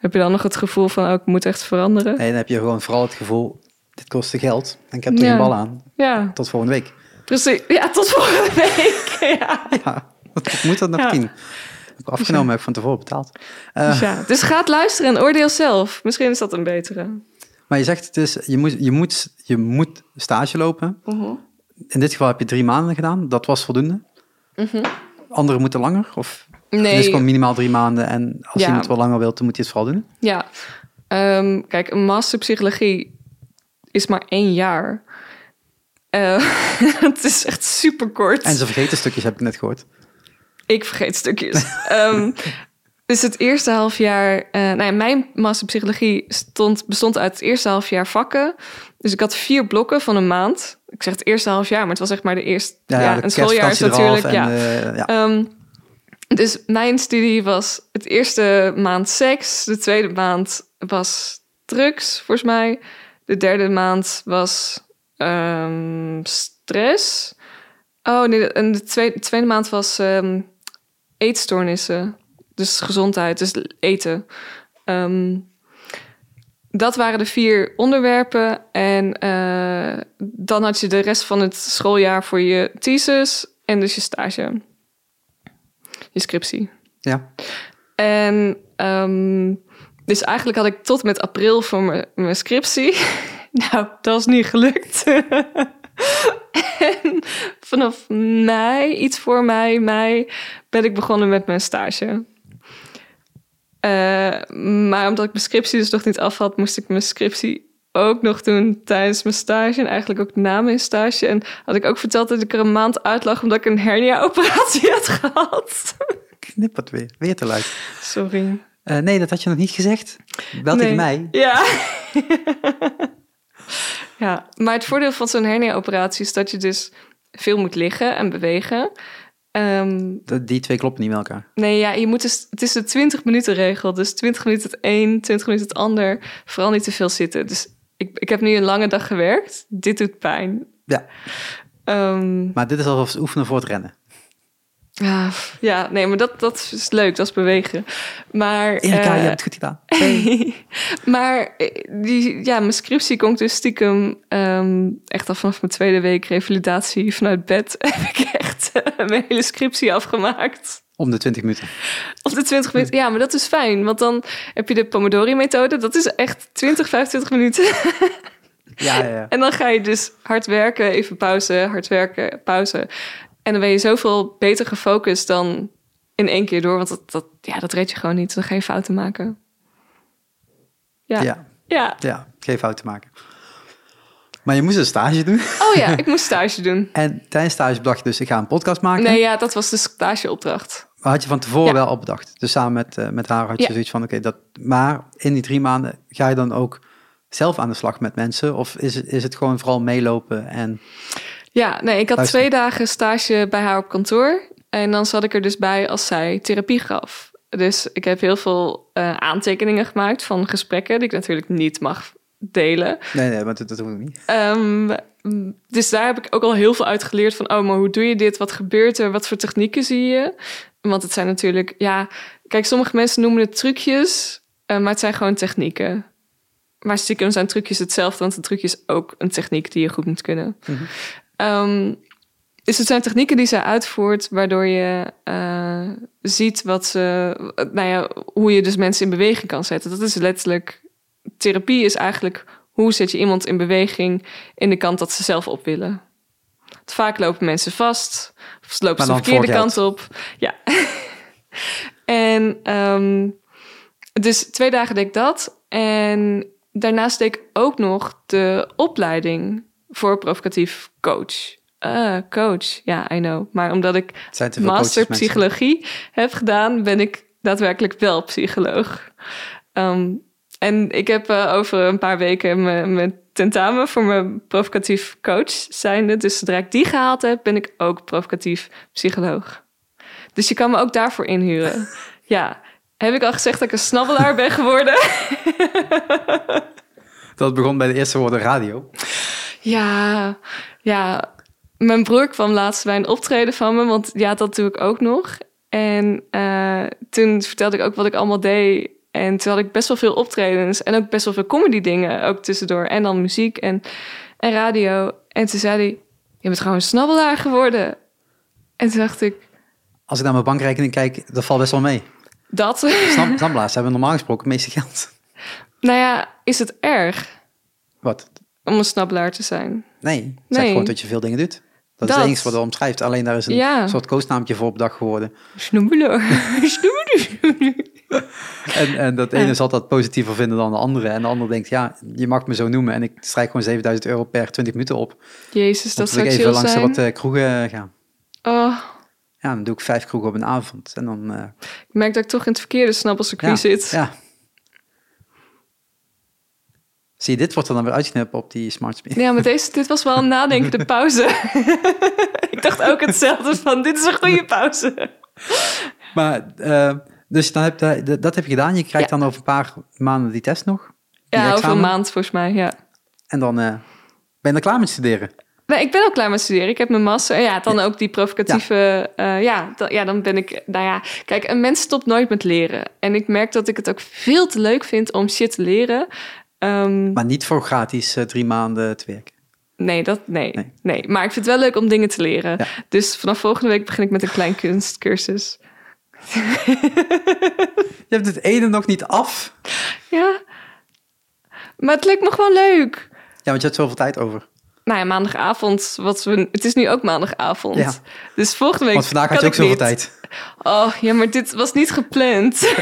heb je dan nog het gevoel van: oh, ik moet echt veranderen? Nee, dan heb je gewoon vooral het gevoel, dit kostte geld. En ik heb er Ja. geen bal aan. Ja, Tot volgende week. precies. Ja, tot volgende week. ja. Ja, wat moet dat nog Ja. tien? Heb ik afgenomen, heb ik van tevoren betaald. Eh, Dus, ja. dus ga het luisteren en oordeel zelf. Misschien is dat een betere. Maar je zegt dus, je moet, je, moet, je moet stage lopen. In dit geval heb je drie maanden gedaan. Dat was voldoende. Anderen moeten langer? Of Mhm. Nee, dus gewoon minimaal drie maanden. En als Ja. iemand wel langer wilt, dan moet hij het vooral doen. ja. Ehm, kijk, een master psychologie is maar één jaar. Eh, het is echt super kort. En ze vergeten stukjes, heb ik net gehoord. Ik vergeet stukjes. Ehm, dus het eerste half jaar... eh nou ja, mijn master psychologie stond, bestond uit het eerste half jaar vakken. Dus ik had vier blokken van een maand. Ik zeg het eerste half jaar, maar het was echt maar de eerste... Ja, een schooljaar is natuurlijk... Ja, eh, ja. Ehm, dus mijn studie was het eerste maand seks, de tweede maand was drugs, volgens mij. De derde maand was ehm, stress. Oh nee, en de tweede, de tweede maand was ehm, eetstoornissen. Dus gezondheid, dus eten. Ehm, dat waren de vier onderwerpen. En eh, dan had je de rest van het schooljaar voor je thesis en dus je stage. Je scriptie. ja. En ehm, dus eigenlijk had ik tot met april voor mijn- mijn scriptie. nou, dat is niet gelukt. en vanaf mei, iets voor mei, mei, ben ik begonnen met mijn stage. Eh, maar omdat ik mijn scriptie dus nog niet af had, moest ik mijn scriptie ook nog doen tijdens mijn stage. En eigenlijk ook na mijn stage. En had ik ook verteld dat ik er een maand uit lag omdat ik een hernia-operatie had gehad. Knip het weer. Weer te luid. Sorry. Eh, nee, dat had je nog niet gezegd. Nee. tegen mij. Ja. ja, maar het voordeel van zo'n hernia-operatie is dat je dus veel moet liggen en bewegen. Ehm, Die twee kloppen niet met elkaar. nee, ja, je moet dus, het is de 20 minuten regel. Dus 20 minuten het een, 20 minuten het ander. Vooral niet te veel zitten. Dus ik, ik heb nu een lange dag gewerkt. Dit doet pijn. Ja, Ehm, maar dit is alsof ze oefenen voor het rennen. Ja, ja, nee, maar dat, dat is leuk. Dat is bewegen. Maar, Erika, eh, je hebt het goed gedaan. maar eh, die, ja, mijn scriptie komt dus stiekem ehm, echt al vanaf mijn tweede week revalidatie vanuit bed. heb ik echt eh, mijn hele scriptie afgemaakt. Om de 20 minuten. Op de 20 minuten. Ja, maar dat is fijn. Want dan heb je de Pomodori-methode. Dat is echt 20, 25 minuten. Ja, ja, ja. En dan ga je dus hard werken, even pauze, hard werken, pauze. En dan ben je zoveel beter gefocust dan in één keer door. Want dat, dat, ja, dat red je gewoon niet. Dan je fouten maken. Ja. ja. ja. Ja, geen fouten maken. Maar je moest een stage doen. Oh ja, ik moest stage doen. En tijdens stage bedacht je dus, ik ga een podcast maken. Nee, ja, dat was de stageopdracht. had je van tevoren Ja. wel al bedacht. Dus samen met, eh, met haar had je Ja. zoiets van, oké, dat... Maar in die drie maanden ga je dan ook zelf aan de slag met mensen? Of is het, is het gewoon vooral meelopen en... Ja, nee, ik had Luister. twee dagen stage bij haar op kantoor. En dan zat ik er dus bij als zij therapie gaf. Dus ik heb heel veel eh, aantekeningen gemaakt van gesprekken... die ik natuurlijk niet mag delen. Nee, nee, maar dat, dat doen we niet. Ehm, dus daar heb ik ook al heel veel uit geleerd van... oh, maar hoe doe je dit? Wat gebeurt er? Wat voor technieken zie je? Want het zijn natuurlijk... Ja, kijk, sommige mensen noemen het trucjes... eh, maar het zijn gewoon technieken. Maar stiekem zijn trucjes hetzelfde... want een trucje is ook een techniek die je goed moet kunnen. Mhm. Ehm, dus het zijn technieken die zij uitvoert... waardoor je eh, ziet wat ze... Nou ja, hoe je dus mensen in beweging kan zetten. Dat is letterlijk... Therapie is eigenlijk hoe zet je iemand in beweging in de kant dat ze zelf op willen. Want Vaak lopen mensen vast, of ze lopen ze de verkeerde kant op. Ja. en ehm, dus twee dagen deed ik dat. En daarnaast deed ik ook nog de opleiding voor provocatief coach. Ah, coach, ja, I know. Maar omdat ik master psychologie heb gedaan, ben ik daadwerkelijk wel psycholoog. Ehm, en ik heb eh, over een paar weken mijn, mijn tentamen voor mijn provocatief coach zijnde. Dus zodra ik die gehaald heb, ben ik ook provocatief psycholoog. Dus je kan me ook daarvoor inhuren. ja, heb ik al gezegd dat ik een snabbelaar ben geworden? Dat begon bij de eerste woorden radio. Ja, ja. Mijn broer kwam laatst bij een optreden van me, want ja, dat doe ik ook nog. En eh, toen vertelde ik ook wat ik allemaal deed. En toen had ik best wel veel optredens en ook best wel veel comedy dingen ook tussendoor. En dan muziek en, en radio. En toen zei hij, je bent gewoon een snabbelaar geworden. En toen dacht ik, Als ik naar mijn bankrekening kijk, dat valt best wel mee. dat? Snabbelaars hebben normaal gesproken het meeste geld. nou ja, is het erg Wat? Om een snabbelaar te zijn? Nee, zeg Nee. gewoon dat je veel dingen doet. Dat, is het enige wat er omschrijft. Alleen daar is een Ja. soort koosnaampje voor op dag geworden. Snobbelaar. En, en dat ene zal dat positiever vinden dan de andere. En de ander denkt, ja, je mag me zo noemen. En ik strijk gewoon 7000 euro per 20 minuten op. Jezus, dat zou ik even langs zijn. wat eh, kroegen gaan. Oh, Ja, dan doe ik vijf kroegen op een avond. En dan, eh, ik merk dat ik toch in het verkeerde snabbelcircuit ja, zit. ja. Zie je, dit wordt er dan weer uitgeknipt op die smart speed. Ja, maar deze, dit was wel een nadenkende pauze. ik dacht ook hetzelfde van, dit is een goede pauze. Maar, eh, dus dan heb je, dat heb je gedaan. Je krijgt Ja. dan over een paar maanden die test nog. Die Ja, over een maand volgens mij, ja. En dan eh, ben je er klaar met studeren. Nee, ik ben al klaar met studeren. Ik heb mijn master. Ja, dan ook die provocatieve... Ja, ja, dan, ja, dan ben ik... Nou ja, kijk, een mens stopt nooit met leren. En ik merk dat ik het ook veel te leuk vind om shit te leren. Ehm, Maar niet voor gratis eh, drie maanden te werken. nee, dat, nee, Nee. nee, Maar ik vind het wel leuk om dingen te leren. Ja. Dus vanaf volgende week begin ik met een klein kunstcursus. Je hebt het ene nog niet af. Ja. Maar het leek me gewoon leuk. Ja, want je hebt zoveel tijd over. Nou ja, maandagavond. Wat we, het is nu ook maandagavond. Ja. Dus volgende week. Want vandaag had je ook zoveel niet. tijd. Oh ja, maar dit was niet gepland.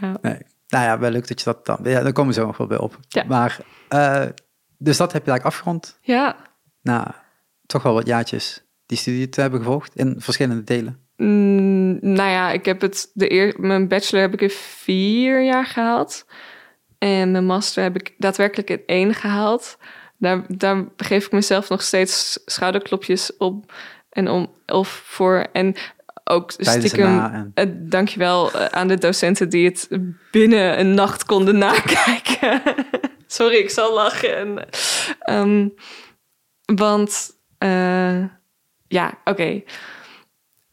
Nee. Nou ja, wel leuk dat je dat dan... Ja, daar komen we zo nog wel bij op. Ja. Maar, eh, dus dat heb je eigenlijk afgerond. ja. Nou, toch wel wat jaartjes die studie te hebben gevolgd in verschillende delen. Mm, nou ja, ik heb het. De eer, mijn bachelor heb ik in vier jaar gehaald. En mijn master heb ik daadwerkelijk in één gehaald. Daar, daar geef ik mezelf nog steeds schouderklopjes op. En om, of voor. En ook Tijdens en stiekem. en- eh, dankjewel eh, aan de docenten die het binnen een nacht konden nakijken. Sorry, ik zal lachen. En, ehm, want eh, ja, oké.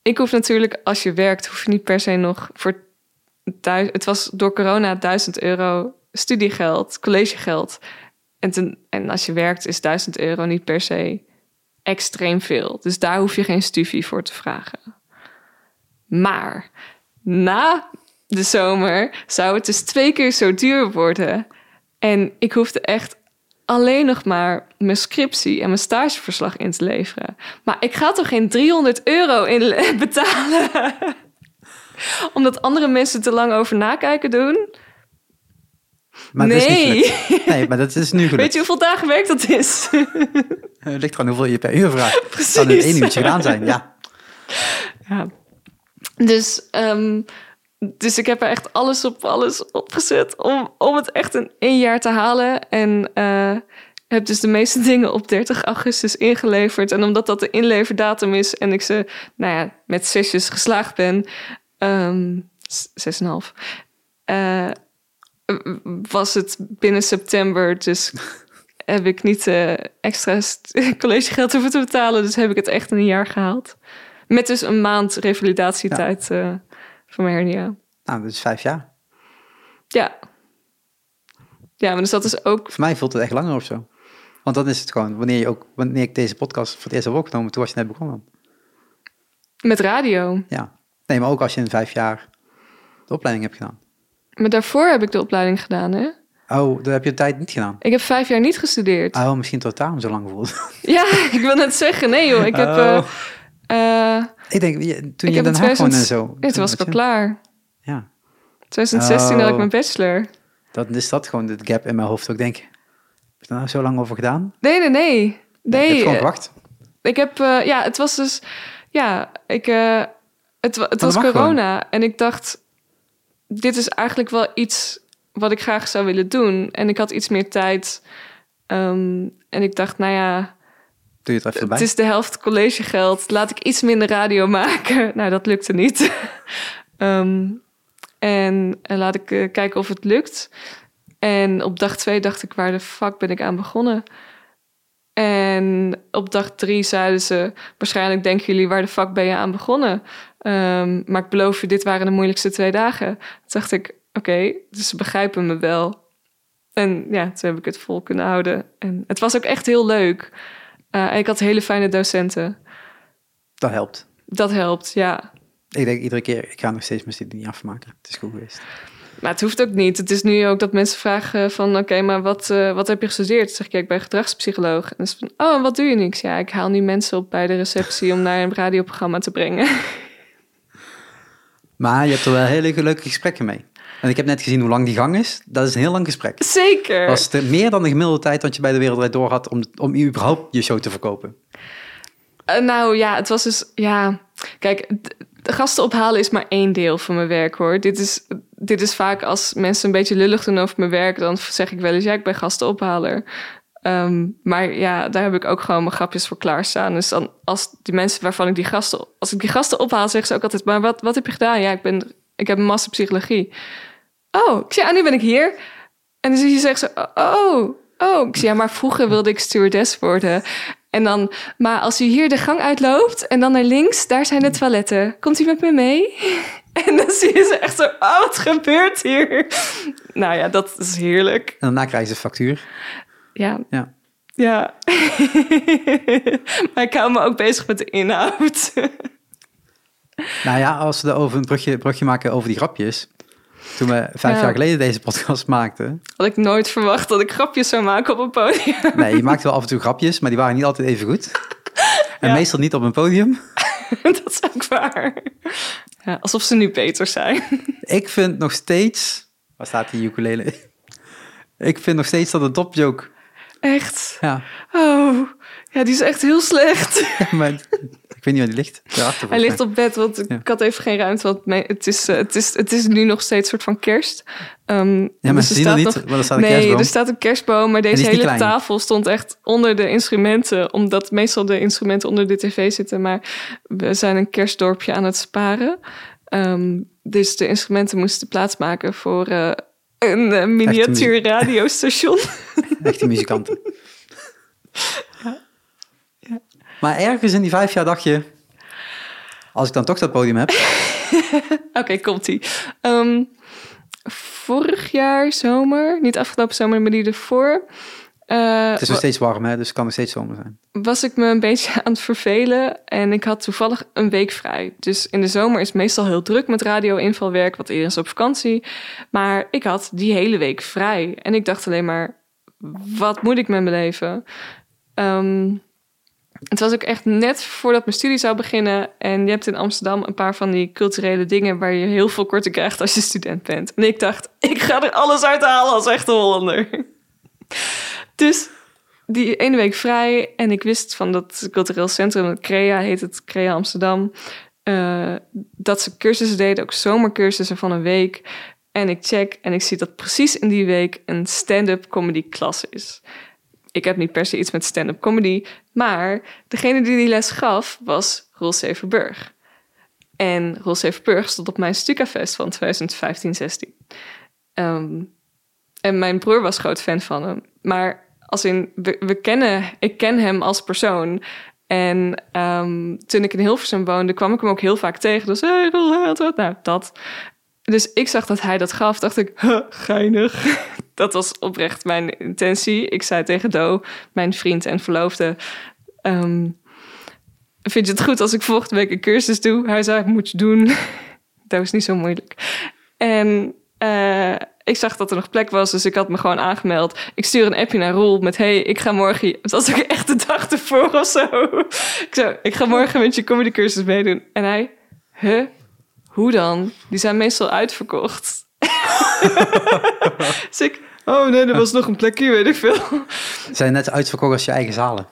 Ik hoef natuurlijk, als je werkt, hoef je niet per se nog voor thuis. Het was door corona 1000 euro studiegeld, collegegeld. En, ten, en als je werkt, is 1000 euro niet per se extreem veel. Dus daar hoef je geen studie voor te vragen. Maar na de zomer zou het dus twee keer zo duur worden. En ik hoefde echt alleen nog maar mijn scriptie en mijn stageverslag in te leveren. Maar ik ga toch geen 300 euro in le- betalen? Omdat andere mensen te lang over nakijken doen? Maar is nee. Nee, maar dat is nu gelukt. Weet je hoeveel dagen werk dat is? Het ligt gewoon hoeveel je per uur vraagt. Het Precies. kan in één uurtje gedaan zijn, ja. Ja. Dus, ehm, dus ik heb er echt alles op alles opgezet om, om het echt in één jaar te halen. En eh, heb dus de meeste dingen op 30 augustus ingeleverd. En omdat dat de inleverdatum is en ik ze, nou ja, met zesjes geslaagd ben, ehm, zes en een half, eh, was het binnen september. Dus heb ik niet eh, extra collegegeld hoeven te betalen. Dus heb ik het echt in een jaar gehaald. Met dus een maand revalidatietijd eh, van mijn hernia. Nou, dat is vijf jaar. Ja. Ja, maar dus dat is ook... Voor mij voelt het echt langer of zo. Want dan is het gewoon, wanneer, je ook, wanneer ik deze podcast voor het eerst heb opgenomen, toen was je net begonnen. Met radio. Ja. Nee, maar ook als je in vijf jaar de opleiding hebt gedaan. Maar daarvoor heb ik de opleiding gedaan, hè? Oh, dat heb je de tijd niet gedaan. Ik heb vijf jaar niet gestudeerd. Oh, misschien tot daarom zo lang voelt. Ja, ik wil net zeggen. Nee joh, ik heb... Oh. eh, eh, ik denk, toen ik je in Den Haag woonde en 2000 zo. Nee, toen was ik al klaar. Ja, 2016 had ik Oh. mijn bachelor. dan is dat gewoon de gap in mijn hoofd. Ook denk, heb je er nou zo lang over gedaan? Nee, nee, nee. ik heb Nee, gewoon gewacht. ik heb... eh, ja, het was dus... Ja, ik... eh, het wa- het dat was corona. En ik dacht... Dit is eigenlijk wel iets wat ik graag zou willen doen. En ik had iets meer tijd. Ehm, en ik dacht, nou ja... Het is de helft collegegeld. Laat ik iets minder radio maken. Nou, dat lukte niet. Ehm, en, en laat ik eh, kijken of het lukt. En op dag twee dacht ik, waar de fuck ben ik aan begonnen? En op dag drie zeiden ze, waarschijnlijk denken jullie, waar de fuck ben je aan begonnen? Ehm, maar ik beloof je, dit waren de moeilijkste twee dagen. Toen dacht ik, oké, dus ze begrijpen me wel. En ja, toen heb ik het vol kunnen houden. En het was ook echt heel leuk. Eh, en ik had hele fijne docenten. Dat helpt. Dat helpt, ja. Ik denk iedere keer, ik ga nog steeds mijn studie niet afmaken. Het is goed geweest. Maar het hoeft ook niet. Het is nu ook dat mensen vragen van... oké, maar wat, eh, wat heb je gestudeerd? Zeg ik, ja, ik ben gedragspsycholoog. En dan is van, oh, en wat doe je niks? Ja, ik haal nu mensen op bij de receptie... om naar een radioprogramma te brengen. Maar je hebt er wel hele leuke gesprekken mee. En ik heb net gezien hoe lang die gang is. Dat is een heel lang gesprek. Zeker. Dat was de, meer dan de gemiddelde tijd dat je bij de Wereldrijd door had om, om überhaupt je show te verkopen. Eh, nou ja, het was dus... Ja, kijk, de gasten ophalen is maar één deel van mijn werk, hoor. Dit is, dit is vaak als mensen een beetje lullig doen over mijn werk... dan zeg ik wel eens, ja, ik ben gastenophaler. Ehm, maar ja, daar heb ik ook gewoon mijn grapjes voor klaarstaan. Dus dan, als die mensen waarvan ik die gasten... Als ik die gasten ophaal, zeggen ze ook altijd... Maar wat, wat heb je gedaan? Ja, ik, ben, ik heb een master psychologie. Oh, ik zeg, ah, nu ben ik hier. En dan zie je zeggen ze, oh, oh. Ik zeg, ja, maar vroeger wilde ik stewardess worden. En dan, maar als u hier de gang uitloopt en dan naar links, daar zijn de toiletten. Komt u met me mee? En dan zie je ze echt zo, oh, wat gebeurt hier? Nou ja, dat is heerlijk. En daarna krijg je een factuur. Ja, Ja. ja. maar ik hou me ook bezig met de inhoud. Nou ja, als we over een brugje, brugje maken over die grapjes. Toen we vijf Ja. jaar geleden deze podcast maakten. Had ik nooit verwacht dat ik grapjes zou maken op een podium. Nee, je maakte wel af en toe grapjes, maar die waren niet altijd even goed. En Ja. meestal niet op een podium. dat is ook waar. Ja, alsof ze nu beter zijn. Ik vind nog steeds... Waar staat die ukulele? Ik vind nog steeds dat een topjoke... Echt? Ja, Oh, ja, die is echt heel slecht. maar ik weet niet waar die ligt. Daarachter, Hij ligt op bed, want ik had even geen ruimte. Want mijn- het, is, eh, het, is, het is nu nog steeds een soort van kerst. Ehm, Ja, maar dus ze zien er niet, want er staat een nee, kerstboom. er staat een kerstboom, maar deze hele tafel stond echt onder de instrumenten. Omdat meestal de instrumenten onder de tv zitten. Maar we zijn een kerstdorpje aan het sparen. Ehm, dus de instrumenten moesten plaatsmaken voor eh, een eh, miniatuur radiostation. Echte muzikanten. Maar ergens in die vijf jaar dacht je... Als ik dan toch dat podium heb... Oké, komt-ie. Ehm, vorig jaar zomer, niet afgelopen zomer, maar die ervoor... eh, Het is nog steeds warm, hè, dus het kan nog steeds zomer zijn. was ik me een beetje aan het vervelen en ik had toevallig een week vrij. Dus in de zomer is het meestal heel druk met radio-invalwerk, want iedereen is op vakantie. Maar ik had die hele week vrij en ik dacht alleen maar, wat moet ik met mijn leven? Ehm, het was ook echt net voordat mijn studie zou beginnen. En je hebt in Amsterdam een paar van die culturele dingen waar je heel veel korting krijgt als je student bent. En ik dacht, ik ga er alles uit halen als echte Hollander. Dus die ene week vrij en ik wist van dat cultureel centrum, CREA heet het, CREA Amsterdam. eh, dat ze cursussen deden, ook zomercursussen van een week. En ik check en ik zie dat precies in die week een stand-up comedy klas is. Ik heb niet per se iets met stand-up comedy, maar degene die die les gaf was Roel Severburg. En Roel Severburg stond op mijn Stukafest van 2015-16. Ehm, en mijn broer was groot fan van hem. Maar als in, we, kennen, ik ken hem als persoon. En ehm, toen ik in Hilversum woonde, kwam ik hem ook heel vaak tegen. Dus, hey, Roel, wat, wat? Nou, dat. Dus ik zag dat hij dat gaf, dacht ik, huh, geinig. Dat was oprecht mijn intentie. Ik zei tegen Do, mijn vriend en verloofde... ehm, vind je het goed als ik volgende week een cursus doe? Hij zei, moet je doen. dat was niet zo moeilijk. En eh, ik zag dat er nog plek was, dus ik had me gewoon aangemeld. Ik stuur een appje naar Roel met... hey, ik ga morgen... Het was ook echt de dag ervoor of zo. ik zei, ik ga morgen met je comedycursus meedoen. En hij, huh? Hoe dan? Die zijn meestal uitverkocht. dus ik, oh nee, er was nog een plekje, weet ik veel. Ze zijn net uitverkocht als je eigen zalen.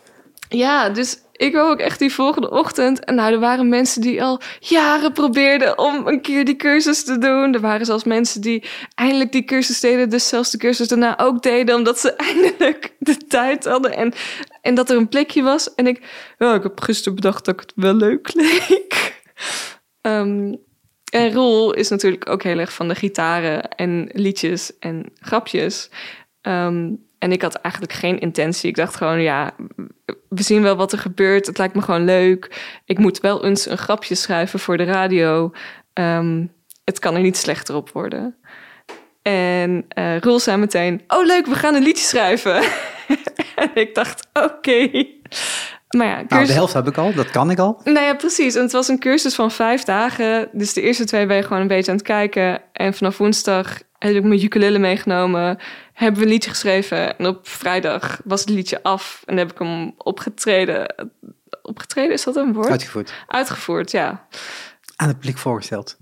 Ja, dus ik wou ook echt die volgende ochtend. En nou, er waren mensen die al jaren probeerden om een keer die cursus te doen. Er waren zelfs mensen die eindelijk die cursus deden, dus zelfs de cursus daarna ook deden, omdat ze eindelijk de tijd hadden en, en dat er een plekje was. En ik, ja, ik heb gisteren bedacht dat ik het wel leuk leek. Ehm, en Roel is natuurlijk ook heel erg van de gitaren en liedjes en grapjes. Ehm, en ik had eigenlijk geen intentie. Ik dacht gewoon, ja, we zien wel wat er gebeurt. Het lijkt me gewoon leuk. Ik moet wel eens een grapje schrijven voor de radio. Ehm, het kan er niet slechter op worden. En eh Roel zei meteen, oh leuk, we gaan een liedje schrijven. en ik dacht, oké. Maar ja, Nou, de helft heb ik al, dat kan ik al. nou ja, precies. En het was een cursus van vijf dagen. Dus de eerste twee ben je gewoon een beetje aan het kijken. En vanaf woensdag heb ik mijn ukulele meegenomen. Hebben we een liedje geschreven. En op vrijdag was het liedje af. En heb ik hem opgetreden. Opgetreden, is dat een woord? Uitgevoerd. Uitgevoerd, ja. Aan het publiek voorgesteld.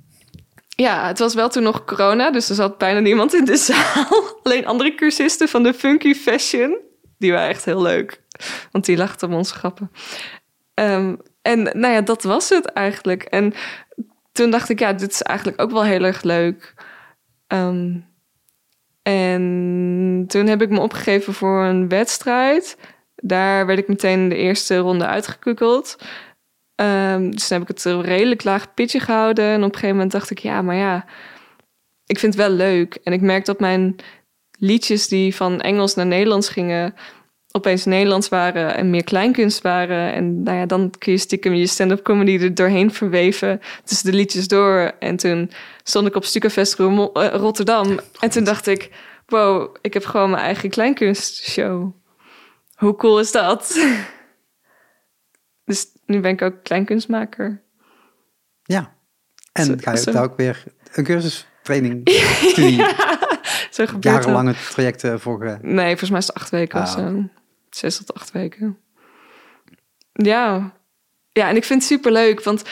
Ja, het was wel toen nog corona. Dus er zat bijna niemand in de zaal. Alleen andere cursisten van de Funky Fashion. Die waren echt heel leuk. Want die lachten om onze grappen. Ehm, en nou ja, dat was het eigenlijk. En toen dacht ik, ja, dit is eigenlijk ook wel heel erg leuk. Ehm, en toen heb ik me opgegeven voor een wedstrijd. Daar werd ik meteen in de eerste ronde uitgekukkeld. Ehm, dus toen heb ik het een redelijk laag pitje gehouden. En op een gegeven moment dacht ik, ja, maar ja, ik vind het wel leuk. En ik merk dat mijn liedjes die van Engels naar Nederlands gingen, opeens Nederlands waren en meer kleinkunst waren. En nou ja, dan kun je stiekem je stand-up comedy er doorheen verweven tussen de liedjes door. En toen stond ik op Romo- eh, Rotterdam. En toen dacht ik, wow, ik heb gewoon mijn eigen kleinkunstshow. Hoe cool is dat? dus nu ben ik ook kleinkunstmaker. Ja. En Zo- ga je zo. daar ook weer een cursus, training, studie, Zo gebeurt jarenlange trajecten voor... Nee, volgens mij is het acht weken of Ah, zo. Zes tot acht weken. Ja. Ja, en ik vind het super leuk, want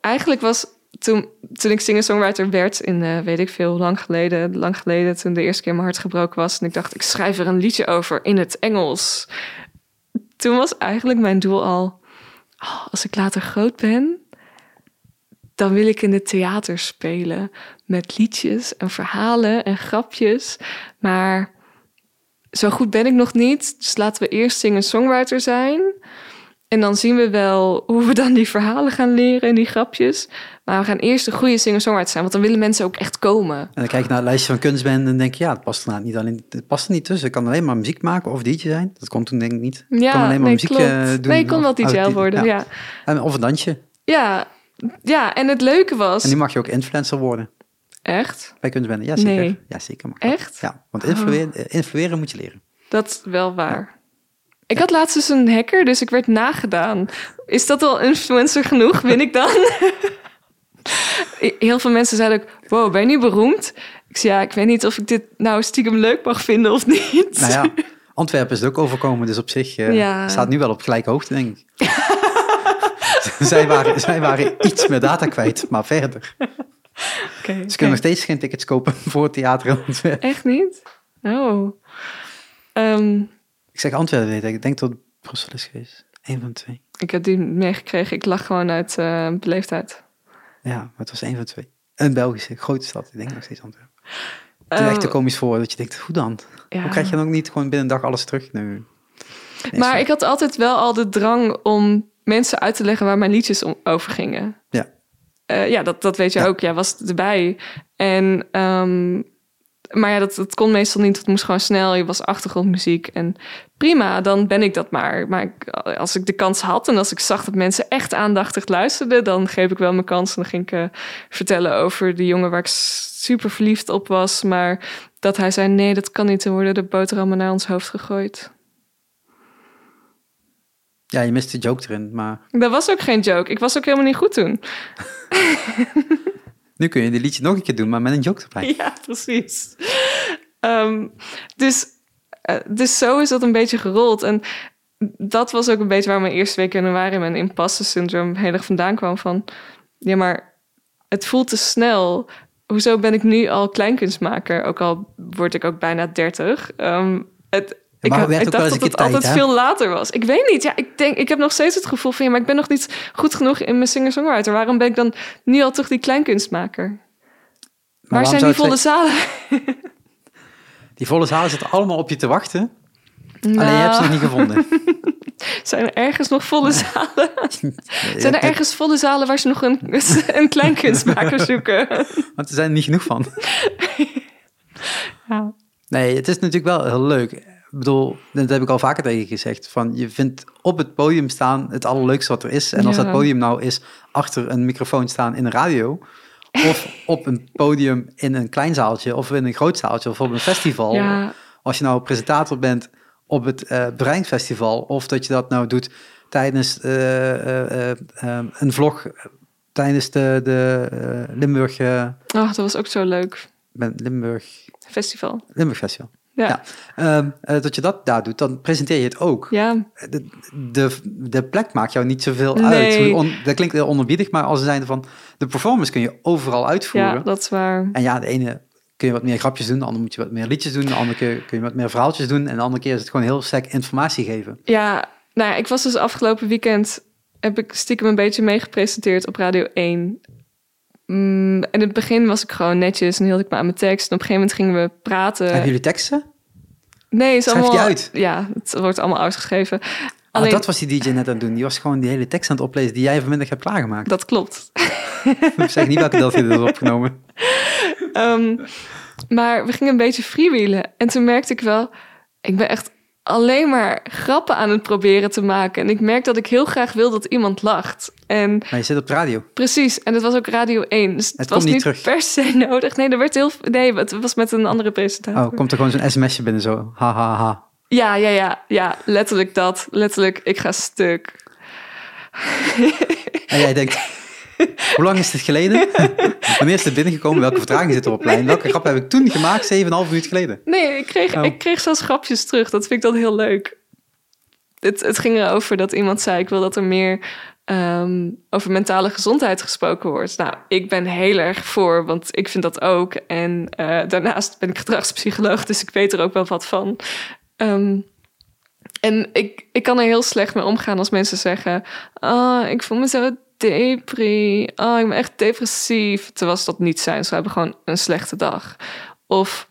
eigenlijk was toen, toen ik singer-songwriter werd in, eh, weet ik veel, lang geleden, lang geleden, toen de eerste keer mijn hart gebroken was en ik dacht, ik schrijf er een liedje over in het Engels. Toen was eigenlijk mijn doel al, oh, als ik later groot ben, dan wil ik in het theater spelen met liedjes en verhalen en grapjes. Maar zo goed ben ik nog niet. Dus laten we eerst singer-songwriter zijn. En dan zien we wel hoe we dan die verhalen gaan leren en die grapjes. Maar we gaan eerst een goede singer-songwriter zijn, want dan willen mensen ook echt komen. En dan kijk je naar het lijstje van kunstbanden en denk je, ja, het past er niet alleen, het past er niet tussen. Ik kan alleen maar muziek maken of DJ zijn. Dat kon toen denk ik niet. Ik Ja, kon alleen maar nee, muziek klopt. eh, doen. nee, ik kon wel DJ worden, ja. En- Of een dansje. Ja, ja, en het leuke was... En nu mag je ook influencer worden Echt? bij kunstbanden. Ja, zeker. Nee. Ja, zeker. Mag. Echt? Ja, want influeren, eh, influeren moet je leren. Dat is wel waar. Ik had laatst dus een hacker, dus ik werd nagedaan. Is dat al influencer genoeg? Win ik dan? Heel veel mensen zeiden ook, wow, ben je nu beroemd? Ik zei, ja, ik weet niet of ik dit nou stiekem leuk mag vinden of niet. Nou ja, Antwerpen is het ook overkomen, dus op zich eh, Ja. staat nu wel op gelijke hoogte, denk ik. zij, waren, zij waren iets meer data kwijt, maar verder. Ze kunnen nog steeds geen tickets kopen voor het theater in Antwerpen. Echt niet? Oh. Ehm, Ik zeg Antwerpen, weet ik. ik denk dat het Brussel is geweest. Eén van twee. ik heb die meegekregen. Ik lag gewoon uit eh, beleefdheid. Ja, maar het was één van twee. Een Belgische grote stad, ik denk nog steeds Antwerpen. Het is Eh, echt te komisch voor dat je denkt, hoe dan? ja. Hoe krijg je dan ook niet gewoon binnen een dag alles terug? Nu. Nee, Maar ik had altijd wel al de drang om mensen uit te leggen waar mijn liedjes om, over gingen. Ja. Eh, ja, dat, dat weet je Ja. ook. Jij was erbij. En, ehm, maar ja, dat, dat kon meestal niet. Het moest gewoon snel. Je was achtergrondmuziek. En prima, dan ben ik dat maar. Maar ik- als ik de kans had en als ik zag dat mensen echt aandachtig luisterden... dan greep ik wel mijn kans. En dan ging ik eh, vertellen over die jongen waar ik super verliefd op was. Maar dat hij zei, nee, dat kan niet. Er worden de boterhammen naar ons hoofd gegooid. Ja, je mist de joke erin, maar Dat was ook geen joke. Ik was ook helemaal niet goed toen. nu kun je die liedje nog een keer doen, maar met een joke erbij. Ja, precies. Ehm, dus, eh, dus zo is dat een beetje gerold. En dat was ook een beetje waar mijn eerste week in januari mijn impasse syndroom heel erg vandaan kwam. Van, ja, maar het voelt te snel. Hoezo ben ik nu al kleinkunstmaker? Ook al word ik ook bijna 30. Ehm, het, ik, maar had- werd ik dacht dat het altijd hè? veel later was. Ik weet niet. Ja, ik, denk, ik heb nog steeds het gevoel van... Ja, maar ik ben nog niet goed genoeg in mijn singer-songwriter. Waarom ben ik dan nu al toch die kleinkunstmaker? Maar Waar zijn die volle zalen? Die volle zalen zitten allemaal op je te wachten. Alleen je hebt ze nog niet gevonden. Zijn er ergens nog volle zalen? Zijn er ergens volle zalen waar ze nog een, een kleinkunstmaker zoeken? Want er zijn er niet genoeg van. Ja. Nee, het is natuurlijk wel heel leuk. Ik bedoel, dat heb ik al vaker tegen je gezegd. Van, je vindt op het podium staan het allerleukste wat er is. En als Ja. dat podium nou is achter een microfoon staan in een radio... of op een podium in een klein zaaltje... of in een groot zaaltje of op een festival... Ja. als je nou presentator bent op het eh Breinfestival... of dat je dat nou doet tijdens eh, eh, een vlog... tijdens de, de Limburg... Oh, dat was ook zo leuk. Limburg... Festival. Limburg Festival. Ja. Ehm, eh, dat je dat daar doet, dan presenteer je het ook. Ja. De, de, de plek maakt jou niet zoveel Nee. uit. On- dat klinkt heel onderbiedig, maar als zijn van de performance kun je overal uitvoeren. ja, dat is waar. En ja, de ene kun je wat meer grapjes doen, de andere moet je wat meer liedjes doen, de andere keer kun je wat meer verhaaltjes doen en de andere keer is het gewoon heel sterk informatie geven. Ja, nou ja, ik was dus afgelopen weekend... heb ik stiekem een beetje meegepresenteerd op Radio 1. Mm, in het begin was ik gewoon netjes en hield ik me aan mijn tekst. En op een gegeven moment gingen we praten. Hebben jullie teksten? Nee, het is Schrijf allemaal... uit? Ja, het wordt allemaal uitgeschreven. Ah, dat was die DJ net aan het doen. Die was gewoon die hele tekst aan het oplezen die jij vanmiddag hebt klaargemaakt. dat klopt. Ik zeg niet welke deel je er is opgenomen. Ehm, maar we gingen een beetje freewheelen. En toen merkte ik wel, ik ben echt alleen maar grappen aan het proberen te maken. En ik merk dat ik heel graag wil dat iemand lacht. En Maar je zit op de radio. precies, en het was ook Radio 1. Dus het, Het was komt niet niet terug. per se nodig. Nee, er werd heel, nee, het was met een andere presentator. Oh, komt er gewoon zo'n sms'je binnen zo. Ha, ha, ha. Ja, ja, ja, ja, letterlijk dat. Letterlijk, ik ga stuk. En jij denkt, hoe lang is dit geleden? Wanneer is dit binnengekomen? Welke vertraging zit er op lijn? Welke grap heb ik toen gemaakt, 7,5 minuut geleden? Nee, ik kreeg, Oh. ik kreeg zelfs grapjes terug. Dat vind ik dan heel leuk. Het, het ging erover dat iemand zei... ik wil dat er meer ehm, over mentale gezondheid gesproken wordt. Nou, ik ben heel erg voor, want ik vind dat ook. En eh, daarnaast ben ik gedragspsycholoog, dus ik weet er ook wel wat van. Ehm, en ik, ik kan er heel slecht mee omgaan als mensen zeggen... ah, ik voel me zo depri. Oh, ik ben echt depressief. Terwijl ze dat niet zijn. Ze hebben gewoon een slechte dag. Of,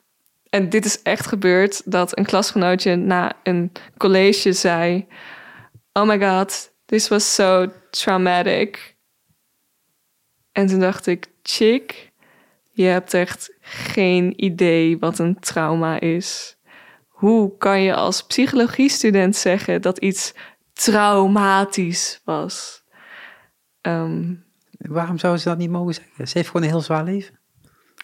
en dit is echt gebeurd... dat een klasgenootje na een college zei... Oh my god, this was so traumatic. En toen dacht ik... Chick, je hebt echt geen idee wat een trauma is. Hoe kan je als psychologiestudent zeggen dat iets traumatisch was? Ehm, Waarom zou ze dat niet mogen zeggen? Ze heeft gewoon een heel zwaar leven.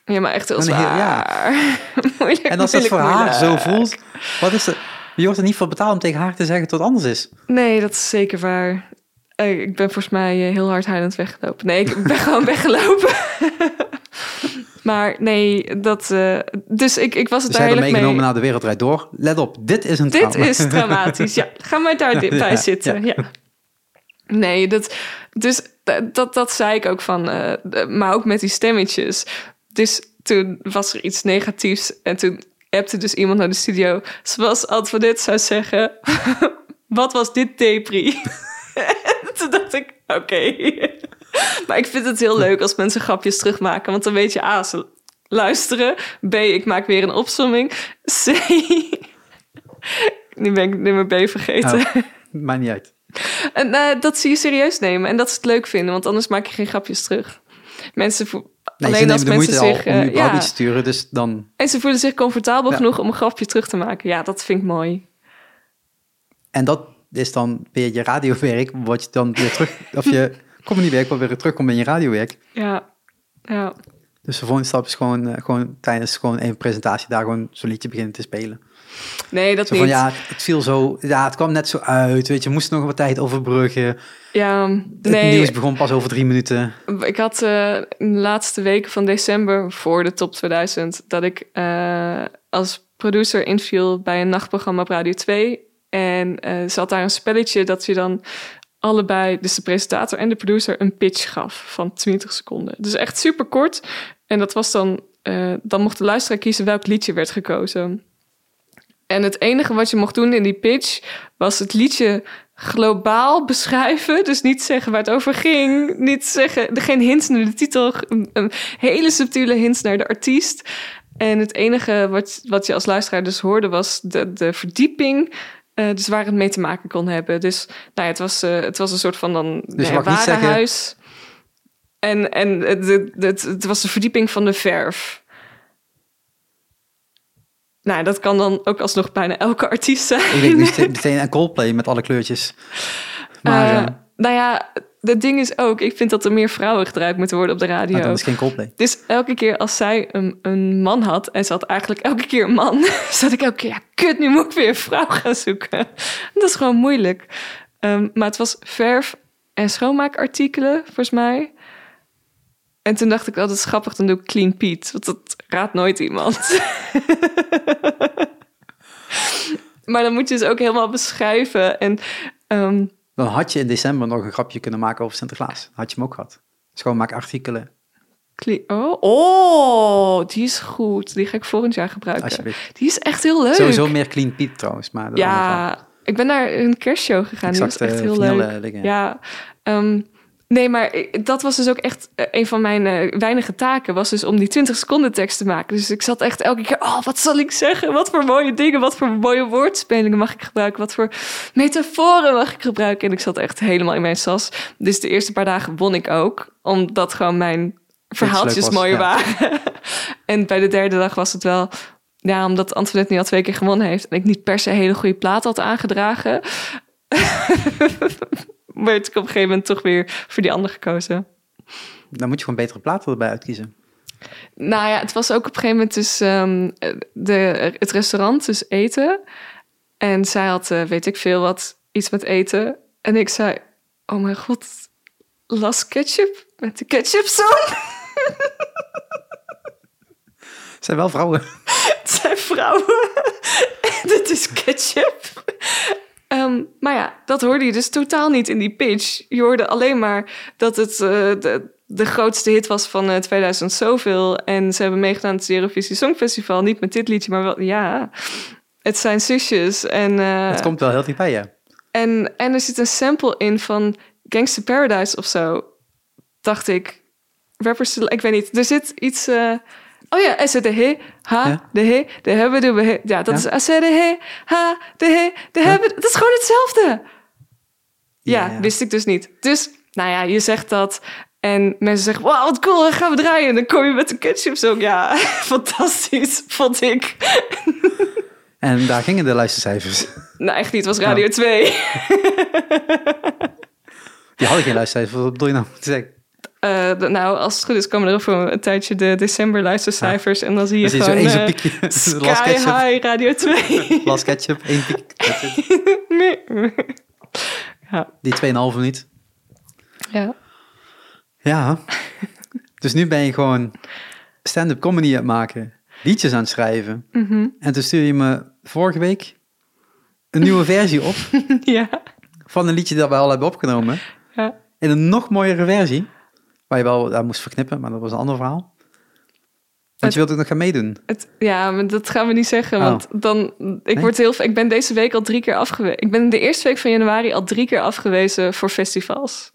ja, maar echt heel zwaar. moeilijk, En als dat voor moeilijk, haar zo voelt, wat is er? Je wordt er niet voor betaald om tegen haar te zeggen dat het anders is. Nee, dat is zeker waar. Eh, Ik ben volgens mij eh, heel hard huilend weggelopen. Nee, ik ben gewoon weggelopen. maar nee, dat... eh, dus ik, ik was het daar heel er erg meegenomen mee. naar de wereldrijd door. Let op, dit is een Dit trauma. is traumatisch. Ja, ga maar daar bij Ja, zitten. ja. Ja. Nee, dat, dus dat, dat, zei ik ook van, eh, maar ook met die stemmetjes. Dus toen was er iets negatiefs en toen appte dus iemand naar de studio. Zoals Antoinette zou zeggen, wat was dit depri? En toen dacht ik, oké. Maar ik vind het heel leuk als mensen grapjes terugmaken. Want dan weet je, A, ze luisteren. B, ik maak weer een opzomming. C, nu ben ik nummer B vergeten. Oh, maakt niet uit. En eh, dat zie je serieus nemen. En dat ze het leuk vinden. Want anders maak je geen grapjes terug. Mensen Nee, alleen ze als mensen zich... om eh, ja. te sturen, dus dan... En ze voelen zich comfortabel Ja. genoeg om een grapje terug te maken. Ja, dat vind ik mooi. En dat is dan weer je radiowerk, wat je dan weer terug... Of je comedywerk, wat weer terugkomt in je radiowerk. Ja, ja. Dus de volgende stap is gewoon, eh, gewoon tijdens gewoon een presentatie daar gewoon zo'n liedje beginnen te spelen. Nee, dat Zo niet. van, ja, het viel zo... Ja, het kwam net zo uit, weet je. We moesten nog wat tijd overbruggen. Ja, Het nee. nieuws begon pas over drie minuten. Ik had eh, in de laatste weken van december voor de top 2000 dat ik eh, als producer inviel bij een nachtprogramma op Radio 2. En eh zat daar een spelletje dat je dan allebei, dus de presentator en de producer, een pitch gaf van 20 seconden. Dus echt super kort. En dat was dan, dan mocht de luisteraar kiezen welk liedje werd gekozen. En het enige wat je mocht doen in die pitch was het liedje globaal beschrijven. Dus niet zeggen waar het over ging. Niet zeggen, geen hints naar de titel. Een, hele subtiele hints naar de artiest. En het enige wat, wat je als luisteraar dus hoorde was de, de verdieping. eh, dus waar het mee te maken kon hebben. Dus nou ja, het, was, eh, het was een soort van dan Dus nou ja, warenhuis. En, en het, het, het, het was de verdieping van de verf. Nou, dat kan dan ook alsnog bijna elke artiest zijn. Ik denk meteen aan Coldplay met alle kleurtjes. Maar Eh, eh, nou ja, het ding is ook, ik vind dat er meer vrouwen gedraaid moeten worden op de radio. nou, dan is geen Coldplay. Dus elke keer als zij een, een man had, en ze had eigenlijk elke keer een man, zat ik elke keer, ja, kut, nu moet ik weer een vrouw gaan zoeken. Dat is gewoon moeilijk. Ehm, maar het was verf- en schoonmaakartikelen, volgens mij. En toen dacht ik, oh, dat is grappig, dan doe ik Clean Pete. Want dat raadt nooit iemand. maar dan moet je dus ook helemaal beschrijven. En ehm, Dan had je in december nog een grapje kunnen maken over Sinterklaas. Had je hem ook gehad. Schoonmaakartikelen, Cle- Oh, oh, die is goed. Die ga ik volgend jaar gebruiken. Die is echt heel leuk. Sowieso meer Clean Piet trouwens. Maar. Ja, ik ben naar een kerstshow gegaan. Die was echt heel leuk. dingen. Ja, ehm, nee, maar ik- dat was dus ook echt eh, een van mijn eh, weinige taken. Was dus om die 20 seconden tekst te maken. Dus ik zat echt elke keer, oh, wat zal ik zeggen? Wat voor mooie dingen, wat voor mooie woordspelingen mag ik gebruiken? Wat voor metaforen mag ik gebruiken? En ik zat echt helemaal in mijn sas. Dus de eerste paar dagen won ik ook. Omdat gewoon mijn verhaaltjes was, mooi ja. waren. en bij de derde dag was het wel... Ja, omdat Antoinette nu al twee keer gewonnen heeft... en ik niet per se hele goede plaat had aangedragen... werd ik op een gegeven moment toch weer voor die ander gekozen. Dan moet je gewoon betere platen erbij uitkiezen. Nou ja, het was ook op een gegeven moment dus ehm, de, het restaurant, dus eten. En zij had, eh, weet ik veel wat, iets met eten. En ik zei, oh mijn god, las ketchup met de ketchupzoon. Het zijn wel vrouwen. Het zijn vrouwen. En dit is ketchup. Ehm, maar ja, dat hoorde je dus totaal niet in die pitch. Je hoorde alleen maar dat het eh, de, de grootste hit was van eh, 2000 zoveel. En ze hebben meegedaan aan het Eurovisie Songfestival. Niet met dit liedje, maar wel, ja... Het zijn zusjes en, eh, Het komt wel heel dichtbij, ja. en, en er zit een sample in van Gangster Paradise of zo. Dacht ik. Rappers, ik weet niet. Er zit iets... oh ja, S de he, ha, Ja. de he, de hebben, de he. Ja, dat Ja. is S de he, ha, de he, de hebben. Dat is gewoon hetzelfde. Ja, Ja. wist ik dus niet. Dus, nou ja, je zegt dat. En mensen zeggen, wow, wat cool, dan gaan we draaien. En dan kom je met een ketchup zo. Ja, fantastisch, vond ik. En daar gingen de luistercijfers. Nou, echt niet, het was Radio 2. Die hadden geen luistercijfers. Wat bedoel je nou te zeggen? Eh, nou, als het goed is, komen er over een tijdje de december luistercijfers. En dan zie je Dan zo gewoon één zo'n eh, piekje. Sky. High Radio 2. Last ketchup, één piek. It. ja. Die 2,5 minuut. ja. Ja. Dus nu ben je gewoon stand-up comedy aan het maken. Liedjes aan het schrijven. Mhm. En toen stuurde je me vorige week een nieuwe versie op ja. van een liedje dat we al hebben opgenomen. Ja. In een nog mooiere versie. Waar je wel daar moest verknippen, maar dat was een ander verhaal. Want je wilt ook nog gaan meedoen. Het, ja, maar dat gaan we niet zeggen. Oh. Want dan, ik, Nee? word heel, ik ben deze week al drie keer afgewezen. Ik ben de eerste week van januari al drie keer afgewezen voor festivals.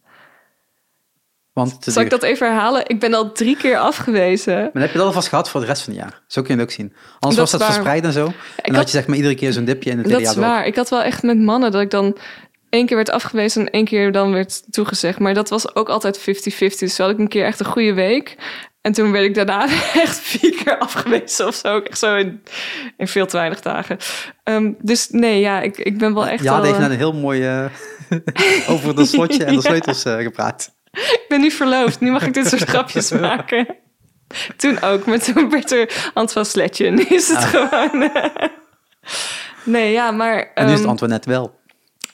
Want Zal ik dat even herhalen? Ik ben al drie keer afgewezen. Maar dan heb je dat alvast gehad voor de rest van het jaar. Zo kun je het ook zien. Anders Dat was is dat waar. verspreid en zo. En dan had- had je zeg maar iedere keer zo'n dipje in het Dat hele is jaar door. waar. Ik had wel echt met mannen dat ik dan één keer werd afgewezen en één keer dan werd toegezegd. Maar dat was ook altijd 50-50. Dus had ik een keer echt een goede week. En toen werd ik daarna echt vier keer afgewezen of zo. Echt zo in, in veel te weinig dagen. Ehm, dus nee, ja, ik, ik ben wel echt Ja, al, eh, net een heel mooi eh, over dat slotje en de sleutels eh, gepraat. Ik ben nu verloofd. Nu mag ik dit soort grapjes maken. Toen ook, maar toen werd er Sletje. Nu is het gewoon... eh, nee, ja, maar... Ah. En nu is het ehm, Antoinette wel.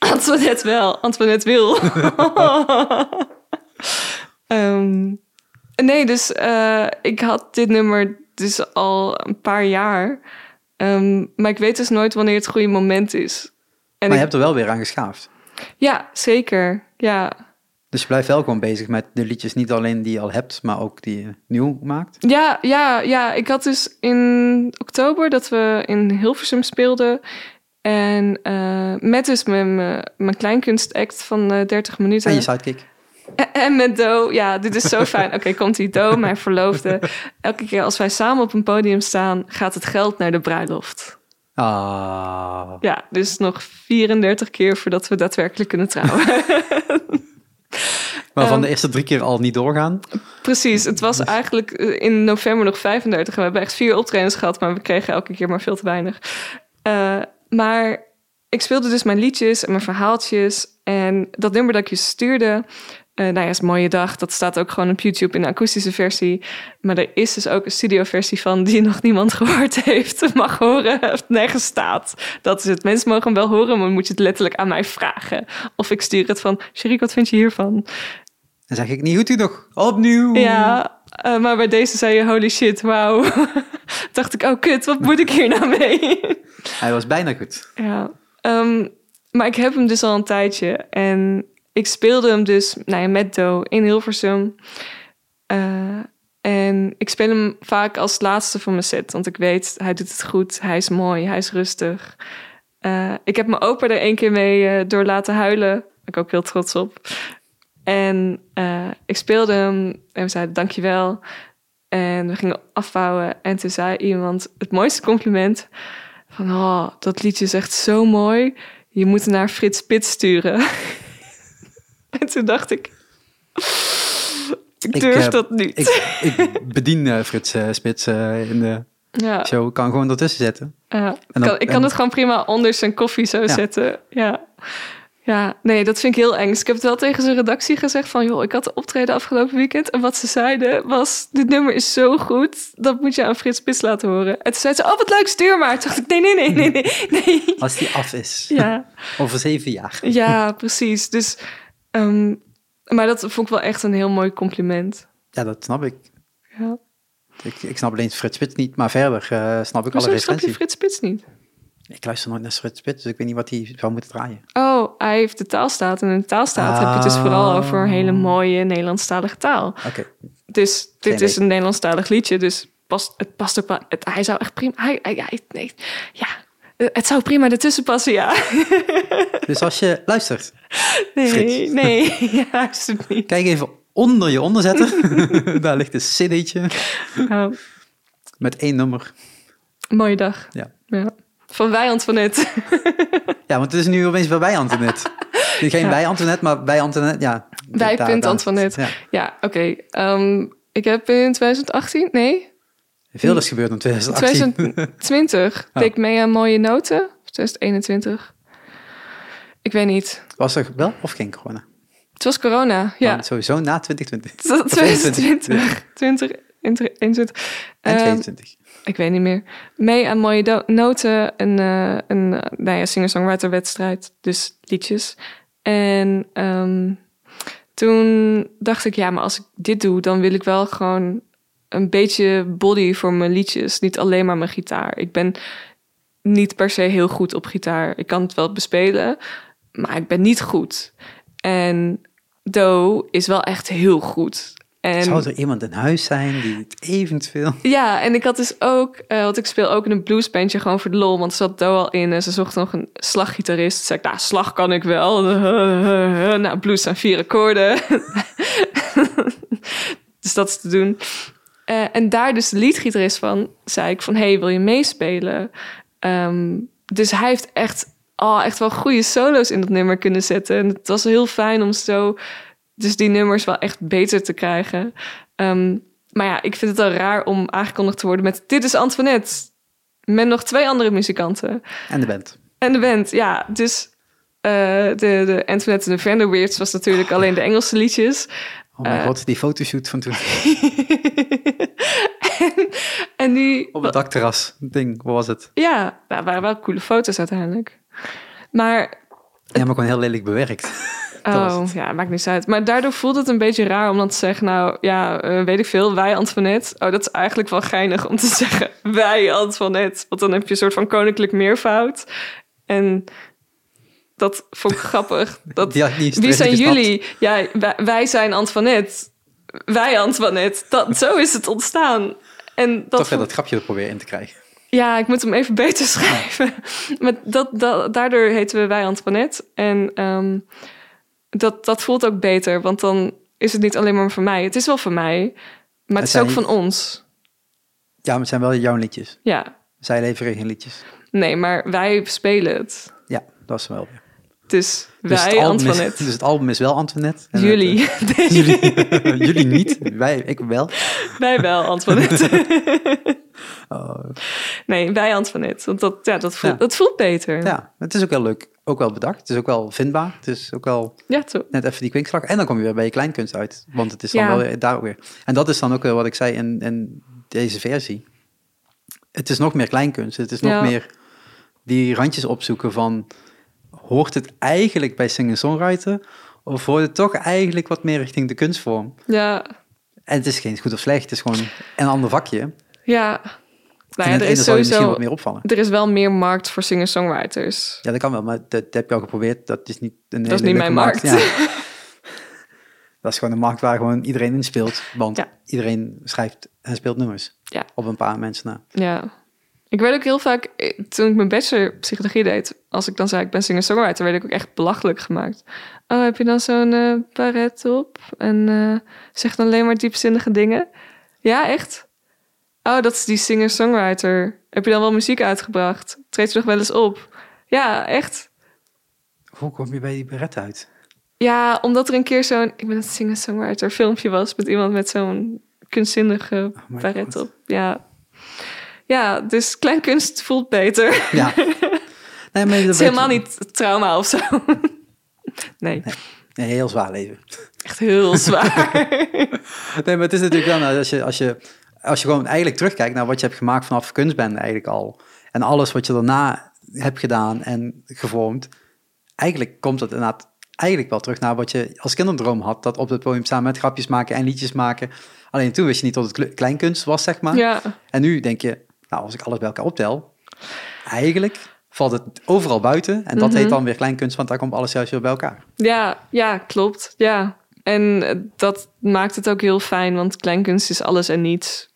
Antoinette wel. Antoinette wil. Ehm, nee, dus eh, ik had dit nummer dus al een paar jaar. Ehm, maar ik weet dus nooit wanneer het goede moment is. En Maar je ik- hebt er wel weer aan geschaafd. Ja, zeker. Ja. Dus je blijft wel gewoon bezig met de liedjes, niet alleen die je al hebt, maar ook die je nieuw maakt. Ja, ja, ja. Ik had dus in oktober dat we in Hilversum speelden. En eh, met dus mijn, mijn, kleinkunstact van eh 30 minuten. En je sidekick. En, en met Do, ja, dit is zo fijn. Oké, komt die Do, mijn verloofde. Elke keer als wij samen op een podium staan, gaat het geld naar de bruiloft. Ah. Ja, dus nog 34 keer voordat we daadwerkelijk kunnen trouwen. Waarvan Ehm, de eerste drie keer al niet doorgaan. Precies, het was eigenlijk eh, in november nog 35. En we hebben echt vier optredens gehad, maar we kregen elke keer maar veel te weinig. Eh, maar ik speelde dus mijn liedjes en mijn verhaaltjes. En dat nummer dat ik je stuurde, eh nou ja, is een mooie dag. Dat staat ook gewoon op YouTube in de akoestische versie. Maar er is dus ook een studioversie van die nog niemand gehoord heeft. Mag horen, of nergens staat. Dat is het. Mensen mogen hem wel horen, maar moet je het letterlijk aan mij vragen. Of ik stuur het van, Sherik, wat vind je hiervan? Dan zeg ik niet goed nog. Opnieuw. Ja, eh, maar bij deze zei je holy shit, wauw. Dacht ik, oh kut, wat moet ik hier nou mee? Hij was bijna goed. ja, ehm, maar ik heb hem dus al een tijdje. En ik speelde hem dus nou ja, met Do in Hilversum. Eh, en ik speel hem vaak als laatste van mijn set. Want ik weet, hij doet het goed. Hij is mooi, hij is rustig. Eh, ik heb mijn opa er één keer mee eh, door laten huilen. Daar ik ook heel trots op. En ik speelde hem en we zeiden dankjewel. En we gingen afbouwen. En toen zei iemand het mooiste compliment. Van, oh, dat liedje is echt zo mooi. Je moet naar Frits Spits sturen. en toen dacht ik... Ik Ik, durf eh, dat niet. Ik, ik bedien eh, Frits eh, Spits in de ja, show. Ik kan gewoon ertussen zetten. ja. Ik dan- kan, ik kan en- het gewoon prima onder zijn koffie zo zetten. Ja. Ja, nee, dat vind ik heel eng. Dus ik heb het wel tegen zijn redactie gezegd van... joh, ik had de optreden afgelopen weekend... en wat ze zeiden was... dit nummer is zo goed, dat moet je aan Frits Spits laten horen. En toen zei ze, oh, wat leuk, stuur maar. Toen dacht ik, nee, nee, nee, nee, nee. nee. Als die af is. Ja, Over zeven jaar. ja, precies. Dus, ehm, maar dat vond ik wel echt een heel mooi compliment. Ja, dat snap ik. Ja. Ik, ik snap alleen Frits Spits niet, maar verder eh, snap ik alle Hoezo snap je. Frits Spits niet? Ik luister nooit naar Spits, dus ik weet niet wat hij zou moeten draaien. Oh, hij heeft de taalstaat. En in de taalstaat heb je het dus vooral Ah. over hele mooie Nederlandstalige taal. Oké, Dus dit Geen is een Nederlandstalig liedje, dus past, het past ook. Het, hij zou echt prima. Hij, hij, hij- nee, ja, het zou prima ertussen passen, ja. dus als je luistert, Nee, Frits. nee, ja, alsjeblieft niet. kijk even onder je onderzetter. Daar ligt een cd'tje Nou, met één nummer. mooie dag. Ja. ja. Van wij Antoinette. ja, want het is nu opeens bij Antoinette. Geen Ja. bij Antoinette, maar bij Antoinette, ja. Bij Daar- punt Antoinette. Ja. Ja, oké. Ehm, ik heb in 2018, nee, Veel is gebeurd in 2018. 2020 deed ik mee aan Mooie Noten. Of 2021. Ik weet niet. Was er wel of geen corona? Het was corona, ja. Want sowieso na 2020. Het was Of 21. 2020, 20, 21. En Ehm, 22. Ik weet niet meer. Mee aan Mooie Noten, een, eh, een eh, nou ja, singer-songwriter wedstrijd. Dus liedjes. En ehm, toen dacht ik, ja, maar als ik dit doe, dan wil ik wel gewoon een beetje body voor mijn liedjes. Niet alleen maar mijn gitaar. Ik ben niet per se heel goed op gitaar. Ik kan het wel bespelen, maar ik ben niet goed. En Do is wel echt heel goed. En Zou er iemand in huis zijn die het eventueel... ja, en ik had dus ook, eh, want ik speel ook in een bluesbandje gewoon voor de lol, want er zat Do al in en ze zocht nog een slaggitarist. Toen zei ik, nou, slag kan ik wel. nou, blues zijn vier akkoorden. Dus dat is te doen. Eh, en daar dus de leadgitarist van zei ik van... hey, wil je meespelen? Ehm, dus hij heeft echt, oh, echt wel goede solo's in dat nummer kunnen zetten. En het was heel fijn om zo... dus die nummers wel echt beter te krijgen. Ehm, maar ja, ik vind het al raar om aangekondigd te worden met... dit is Antoinette. Met nog twee andere muzikanten. En de band. En de band, ja. Dus eh, de, de Antoinette en de Vanderweerts was natuurlijk alleen de Engelse liedjes. Oh mijn Eh. god, die fotoshoot van toen. en, en die... Op het dakterras. Ding, wat was het? Ja, nou, waren wel coole foto's uiteindelijk. Maar, Ja, maar gewoon heel lelijk bewerkt. Oh, ja, maakt niets uit. Maar daardoor voelt het een beetje raar om dan te zeggen... nou, ja, eh, weet ik veel, wij Antoinette. Oh, dat is eigenlijk wel geinig om te zeggen, wij Antoinette. Want dan heb je een soort van koninklijk meervoud. En dat vond ik grappig. Dat, niet eens Wie zijn jullie? Ja, wij, wij zijn Antoinette. Wij Antoinette. Dat, zo is het ontstaan. En dat Toch vond- dat grapje er proberen in te krijgen. Ja, ik moet hem even beter schrijven. Maar dat, dat, daardoor heten we wij Antoinette. En ehm, dat, dat voelt ook beter, want dan is het niet alleen maar voor mij. Het is wel voor mij, maar het is zijn- ook van ons. Ja, maar het zijn wel jouw liedjes. Ja, Zij leveren geen liedjes. nee, maar wij spelen het. Ja, dat is wel weer. Dus, Dus wij het, album is, Antoinette. dus het album is wel Antoinette. En Jullie. het, eh, jullie. jullie niet. Wij, ik wel. wij wel Antoinette. Oh, nee, wij Antoinette. Want dat, ja, dat, voelt, Ja. dat voelt beter. ja, het is ook wel leuk. Ook wel bedacht. Het is ook wel vindbaar. Het is ook wel Ja, toch? net even die kwinkslag. En dan kom je weer bij je kleinkunst uit. Want het is dan Ja. wel weer, daar ook weer. En dat is dan ook weer wat ik zei in, in deze versie. Het is nog meer kleinkunst. Het is nog Ja. meer die randjes opzoeken van... Hoort het eigenlijk bij singer-songwriter? Of hoort het toch eigenlijk wat meer richting de kunstvorm? Ja, En het is geen goed of slecht. Het is gewoon een ander vakje. Ja. Nou ja, er is sowieso... wat meer opvallen. Er is wel meer markt voor singer-songwriters. Ja, dat kan wel, maar dat, dat heb je al geprobeerd. Dat is niet een Dat is hele niet leuke mijn markt. Ja. dat is gewoon een markt waar gewoon iedereen in speelt. Want Ja. iedereen schrijft en speelt nummers. Ja. Op een paar mensen na. Ja. Ik werd ook heel vaak, eh, toen ik mijn bachelor psychologie deed, als ik dan zei ik ben singer-songwriter, werd ik ook echt belachelijk gemaakt. Oh, heb je dan zo'n paret op en eh zegt dan alleen maar diepzinnige dingen? Ja, echt? Oh, dat is die singer-songwriter. Heb je dan wel muziek uitgebracht? Treedt je nog wel eens op? Ja, echt? Hoe kom je bij die beret uit? Ja, omdat er een keer zo'n, ik ben een singer-songwriter filmpje was met iemand met zo'n kunstzinnige paret God. op. Ja. Ja, dus kleinkunst voelt beter. Ja. Nee, maar Het is helemaal niet trauma of zo. Nee, Nee, heel zwaar leven. echt heel zwaar. Nee, maar het is natuurlijk wel, nou, als je, als je, als je gewoon eigenlijk terugkijkt naar wat je hebt gemaakt vanaf kunstbende eigenlijk al. En alles wat je daarna hebt gedaan en gevormd. Eigenlijk komt het inderdaad eigenlijk wel terug naar wat je als kinderdroom had. Dat op het podium staan met grapjes maken en liedjes maken. Alleen toen wist je niet dat het kle- kleinkunst was, zeg maar. Ja, En nu denk je, nou, als ik alles bij elkaar optel, eigenlijk valt het overal buiten. En dat Mhm. heet dan weer kleinkunst, want daar komt alles juist weer bij elkaar. ja, ja, klopt. Ja. En dat maakt het ook heel fijn, want kleinkunst is alles en niets.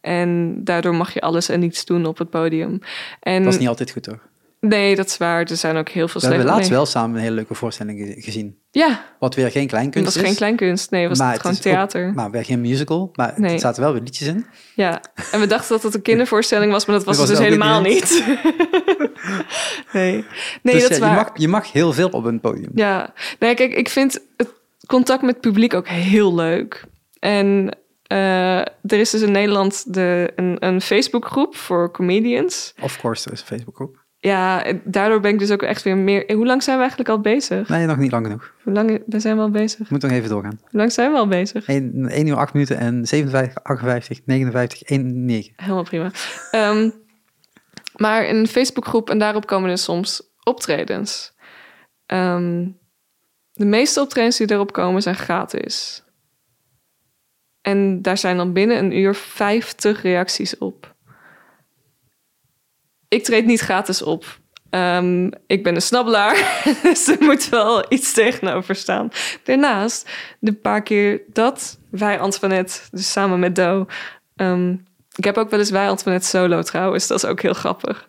En daardoor mag je alles en niets doen op het podium. En Dat is niet altijd goed, hoor. nee, dat is waar. Er zijn ook heel veel We hebben laatst wel samen een hele leuke voorstelling ge- gezien. Ja, Wat weer geen kleinkunst dat was is. geen kleinkunst. Nee, was maar het het gewoon is ook- theater. maar weer geen musical. Maar Nee. er zaten wel weer liedjes in. Ja, en we dachten dat het een kindervoorstelling was, maar dat was Dat het was dus helemaal niet. nee, nee dus dat is ja, je, waar. mag, je mag heel veel op een podium. Ja, nee, kijk, ik vind het contact met het publiek ook heel leuk. En eh, er is dus in Nederland de, een, een Facebookgroep voor comedians. Of course, er is een Facebookgroep. Ja, daardoor ben ik dus ook echt weer meer... Hoe lang zijn we eigenlijk al bezig? Nee, nog niet lang genoeg. Hoe lang we zijn we al bezig? Moet nog even doorgaan. Hoe lang zijn we al bezig? 1, 1 uur 8 minuten en 57, 58, 59, 1, 9. Helemaal prima. Ehm, maar een Facebookgroep en daarop komen er soms optredens. Ehm, de meeste optredens die erop komen zijn gratis. En daar zijn dan binnen een uur 50 reacties op. Ik treed niet gratis op. Ehm, ik ben een snabbelaar, dus er moet wel iets tegenover staan. Daarnaast, de paar keer dat wij Antoinette, dus samen met Do... ehm, ik heb ook wel eens wij Antoinette solo trouwens, dat is ook heel grappig.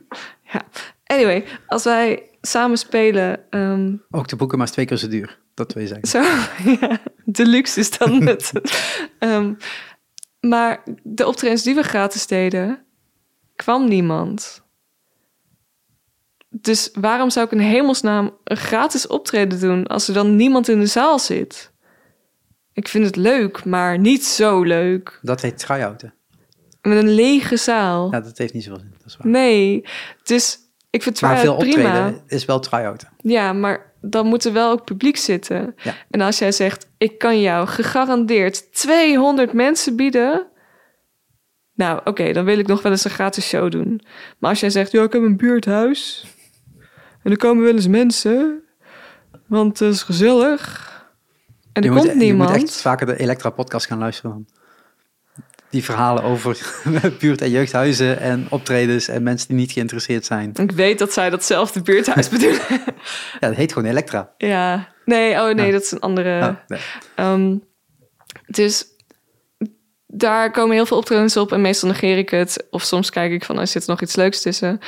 Ja. Anyway, als wij samen spelen... ehm, Ook de boeken maar twee keer zo duur. Dat wil je zeggen. zo, ja. Deluxe is dan het. Ehm, maar de optredens die we gratis deden, kwam niemand. Dus waarom zou ik in hemelsnaam een gratis optreden doen als er dan niemand in de zaal zit? Ik vind het leuk, maar niet zo leuk. Dat heet try-outen. Met een lege zaal. Ja, dat heeft niet zoveel zin. Dat is waar. Nee, dus ik vind Maar veel try-out prima. optreden is wel try-outen. Ja, maar dan moet er wel ook publiek zitten. Ja. En als jij zegt, ik kan jou gegarandeerd 200 mensen bieden... Nou, oké, dan wil ik nog wel eens een gratis show doen. Maar als jij zegt, ja, ik heb een buurthuis... en er komen wel eens mensen... want het is gezellig... en er je, komt moet, niemand... je moet echt vaker de Elektra-podcast gaan luisteren. Die verhalen over buurt- en jeugdhuizen en optredens en mensen die niet geïnteresseerd zijn. Ik weet dat zij datzelfde buurthuis bedoelen. Ja, dat heet gewoon Elektra. ja, nee, oh nee, Ja. dat is een andere... Oh, nee. Ehm, dus daar komen heel veel optredens op en meestal negeer ik het. Of soms kijk ik van, er zit er nog iets leuks tussen.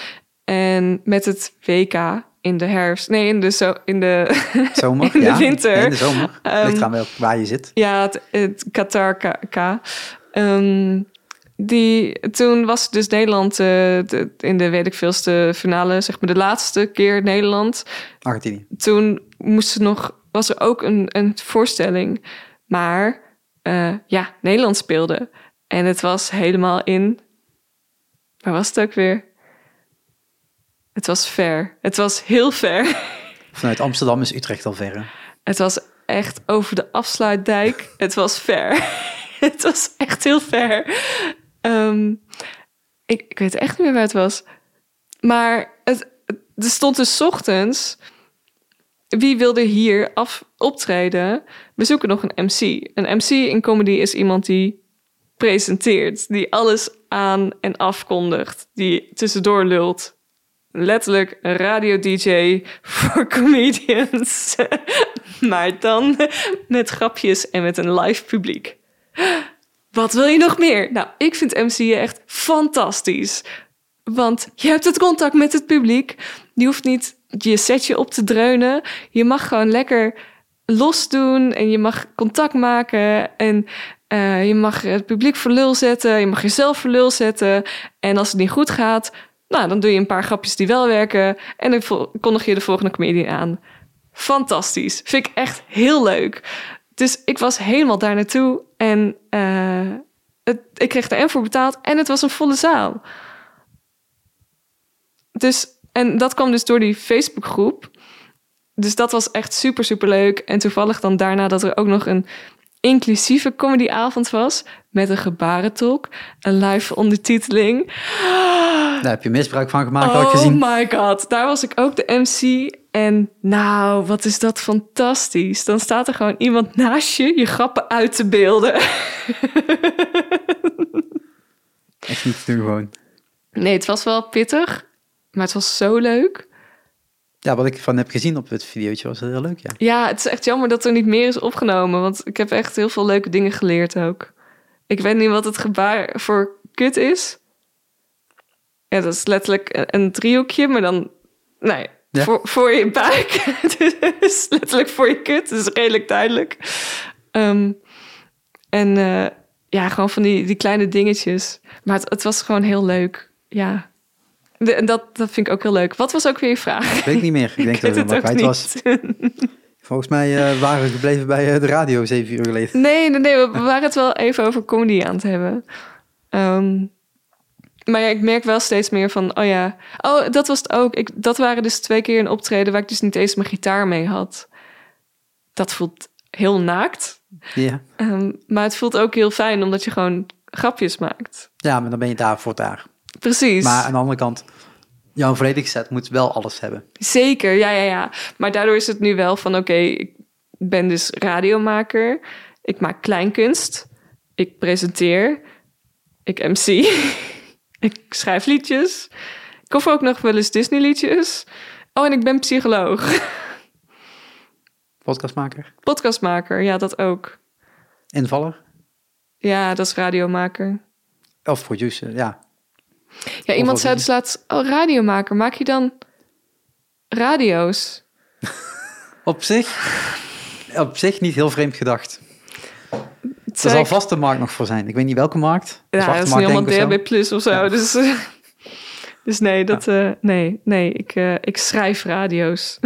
En met het WK in de herfst, nee, in de, zo, in de, Zomer, in de ja. winter. Nee, in de zomer. Ehm, Ligt aan waar je zit. Ja, het, het Qatar K. Ehm, die, toen was dus Nederland eh, de, in de weet ik veelste finale, zeg maar de laatste keer Nederland. Argentinië. toen moest er nog, was er ook een, een voorstelling. Maar eh, ja, Nederland speelde. En het was helemaal in. Waar was het ook weer? Het was ver. Het was heel ver. Vanuit Amsterdam is Utrecht al ver. hè? Het was echt over de afsluitdijk. Het was ver. het was echt heel ver. Ehm, ik, weet echt niet meer waar het was. Maar het, er stond dus ochtends... Wie wilde hier af, optreden? We zoeken nog een MC. Een MC in comedy is iemand die presenteert. Die alles aan en afkondigt. Die tussendoor lult. Letterlijk een radio-dj voor comedians. maar dan met grapjes en met een live publiek. Wat wil je nog meer? Nou, ik vind MC'en echt fantastisch. Want je hebt het contact met het publiek. Je hoeft niet je setje op te dreunen. Je mag gewoon lekker los doen en je mag contact maken. En eh, je mag het publiek voor lul zetten. Je mag jezelf voor lul zetten. En als het niet goed gaat, nou, dan doe je een paar grapjes die wel werken. En dan kondig je de volgende comedian aan. Fantastisch. Vind ik echt heel leuk. Dus ik was helemaal daar naartoe. En eh, het, ik kreeg er en voor betaald. En het was een volle zaal. Dus, en dat kwam dus door die Facebookgroep. Dus dat was echt super, super leuk. En toevallig dan daarna dat er ook nog een inclusieve comedyavond was. Met een gebarentolk, een live ondertiteling. Daar heb je misbruik van gemaakt, had ik Oh gezien. my god, daar was ik ook de MC. En nou, wat is dat fantastisch. Dan staat er gewoon iemand naast je je grappen uit te beelden. Echt niet te doen gewoon. Nee, het was wel pittig, maar het was zo leuk. Ja, wat ik van heb gezien op het videootje was heel leuk, ja. Ja, het is echt jammer dat er niet meer is opgenomen, want ik heb echt heel veel leuke dingen geleerd ook. Ik weet niet wat het gebaar voor kut is. Ja, dat is letterlijk een, een driehoekje, maar dan, nee, Ja. voor, voor je buik. dus letterlijk voor je kut, dat is redelijk duidelijk. Ehm, en eh, ja, gewoon van die, die kleine dingetjes. Maar het, het was gewoon heel leuk, ja. De- en dat, dat vind ik ook heel leuk. Wat was ook weer je vraag? Weet ik niet meer. Ik denk dat het weet wel kwijt was. Volgens mij eh, waren we gebleven bij eh, de radio zeven uur geleden. Nee, nee, nee, we we waren het wel even over comedy aan het hebben. Ehm, maar ja, ik merk wel steeds meer van, oh ja, oh, dat was het ook. Ik, dat waren dus twee keer een optreden waar ik dus niet eens mijn gitaar mee had. Dat voelt heel naakt. Ja. Ehm, maar het voelt ook heel fijn omdat je gewoon grapjes maakt. ja, maar dan ben je daar voor daar. Precies. Maar aan de andere kant, jouw volledige set moet wel alles hebben. Zeker, ja, ja, ja. Maar daardoor is het nu wel van, oké, ik ben dus radiomaker. Ik maak kleinkunst. Ik presenteer. Ik MC. ik schrijf liedjes. Ik hoor ook nog wel eens Disney liedjes. Oh, en ik ben psycholoog. Podcastmaker, Podcastmaker, ja, dat ook. invaller Ja, dat is radiomaker. of producer, ja. Ja, iemand zei dus laatst, oh, radiomaker, maak je dan radio's? Op zich, op zich niet heel vreemd gedacht. Er zal vast een markt nog voor zijn. Ik weet niet welke markt. De ja, dat is niet zo. DHB Plus of zo. Ja. Dus, eh, dus nee, dat, eh, nee, nee ik, eh, ik schrijf radio's.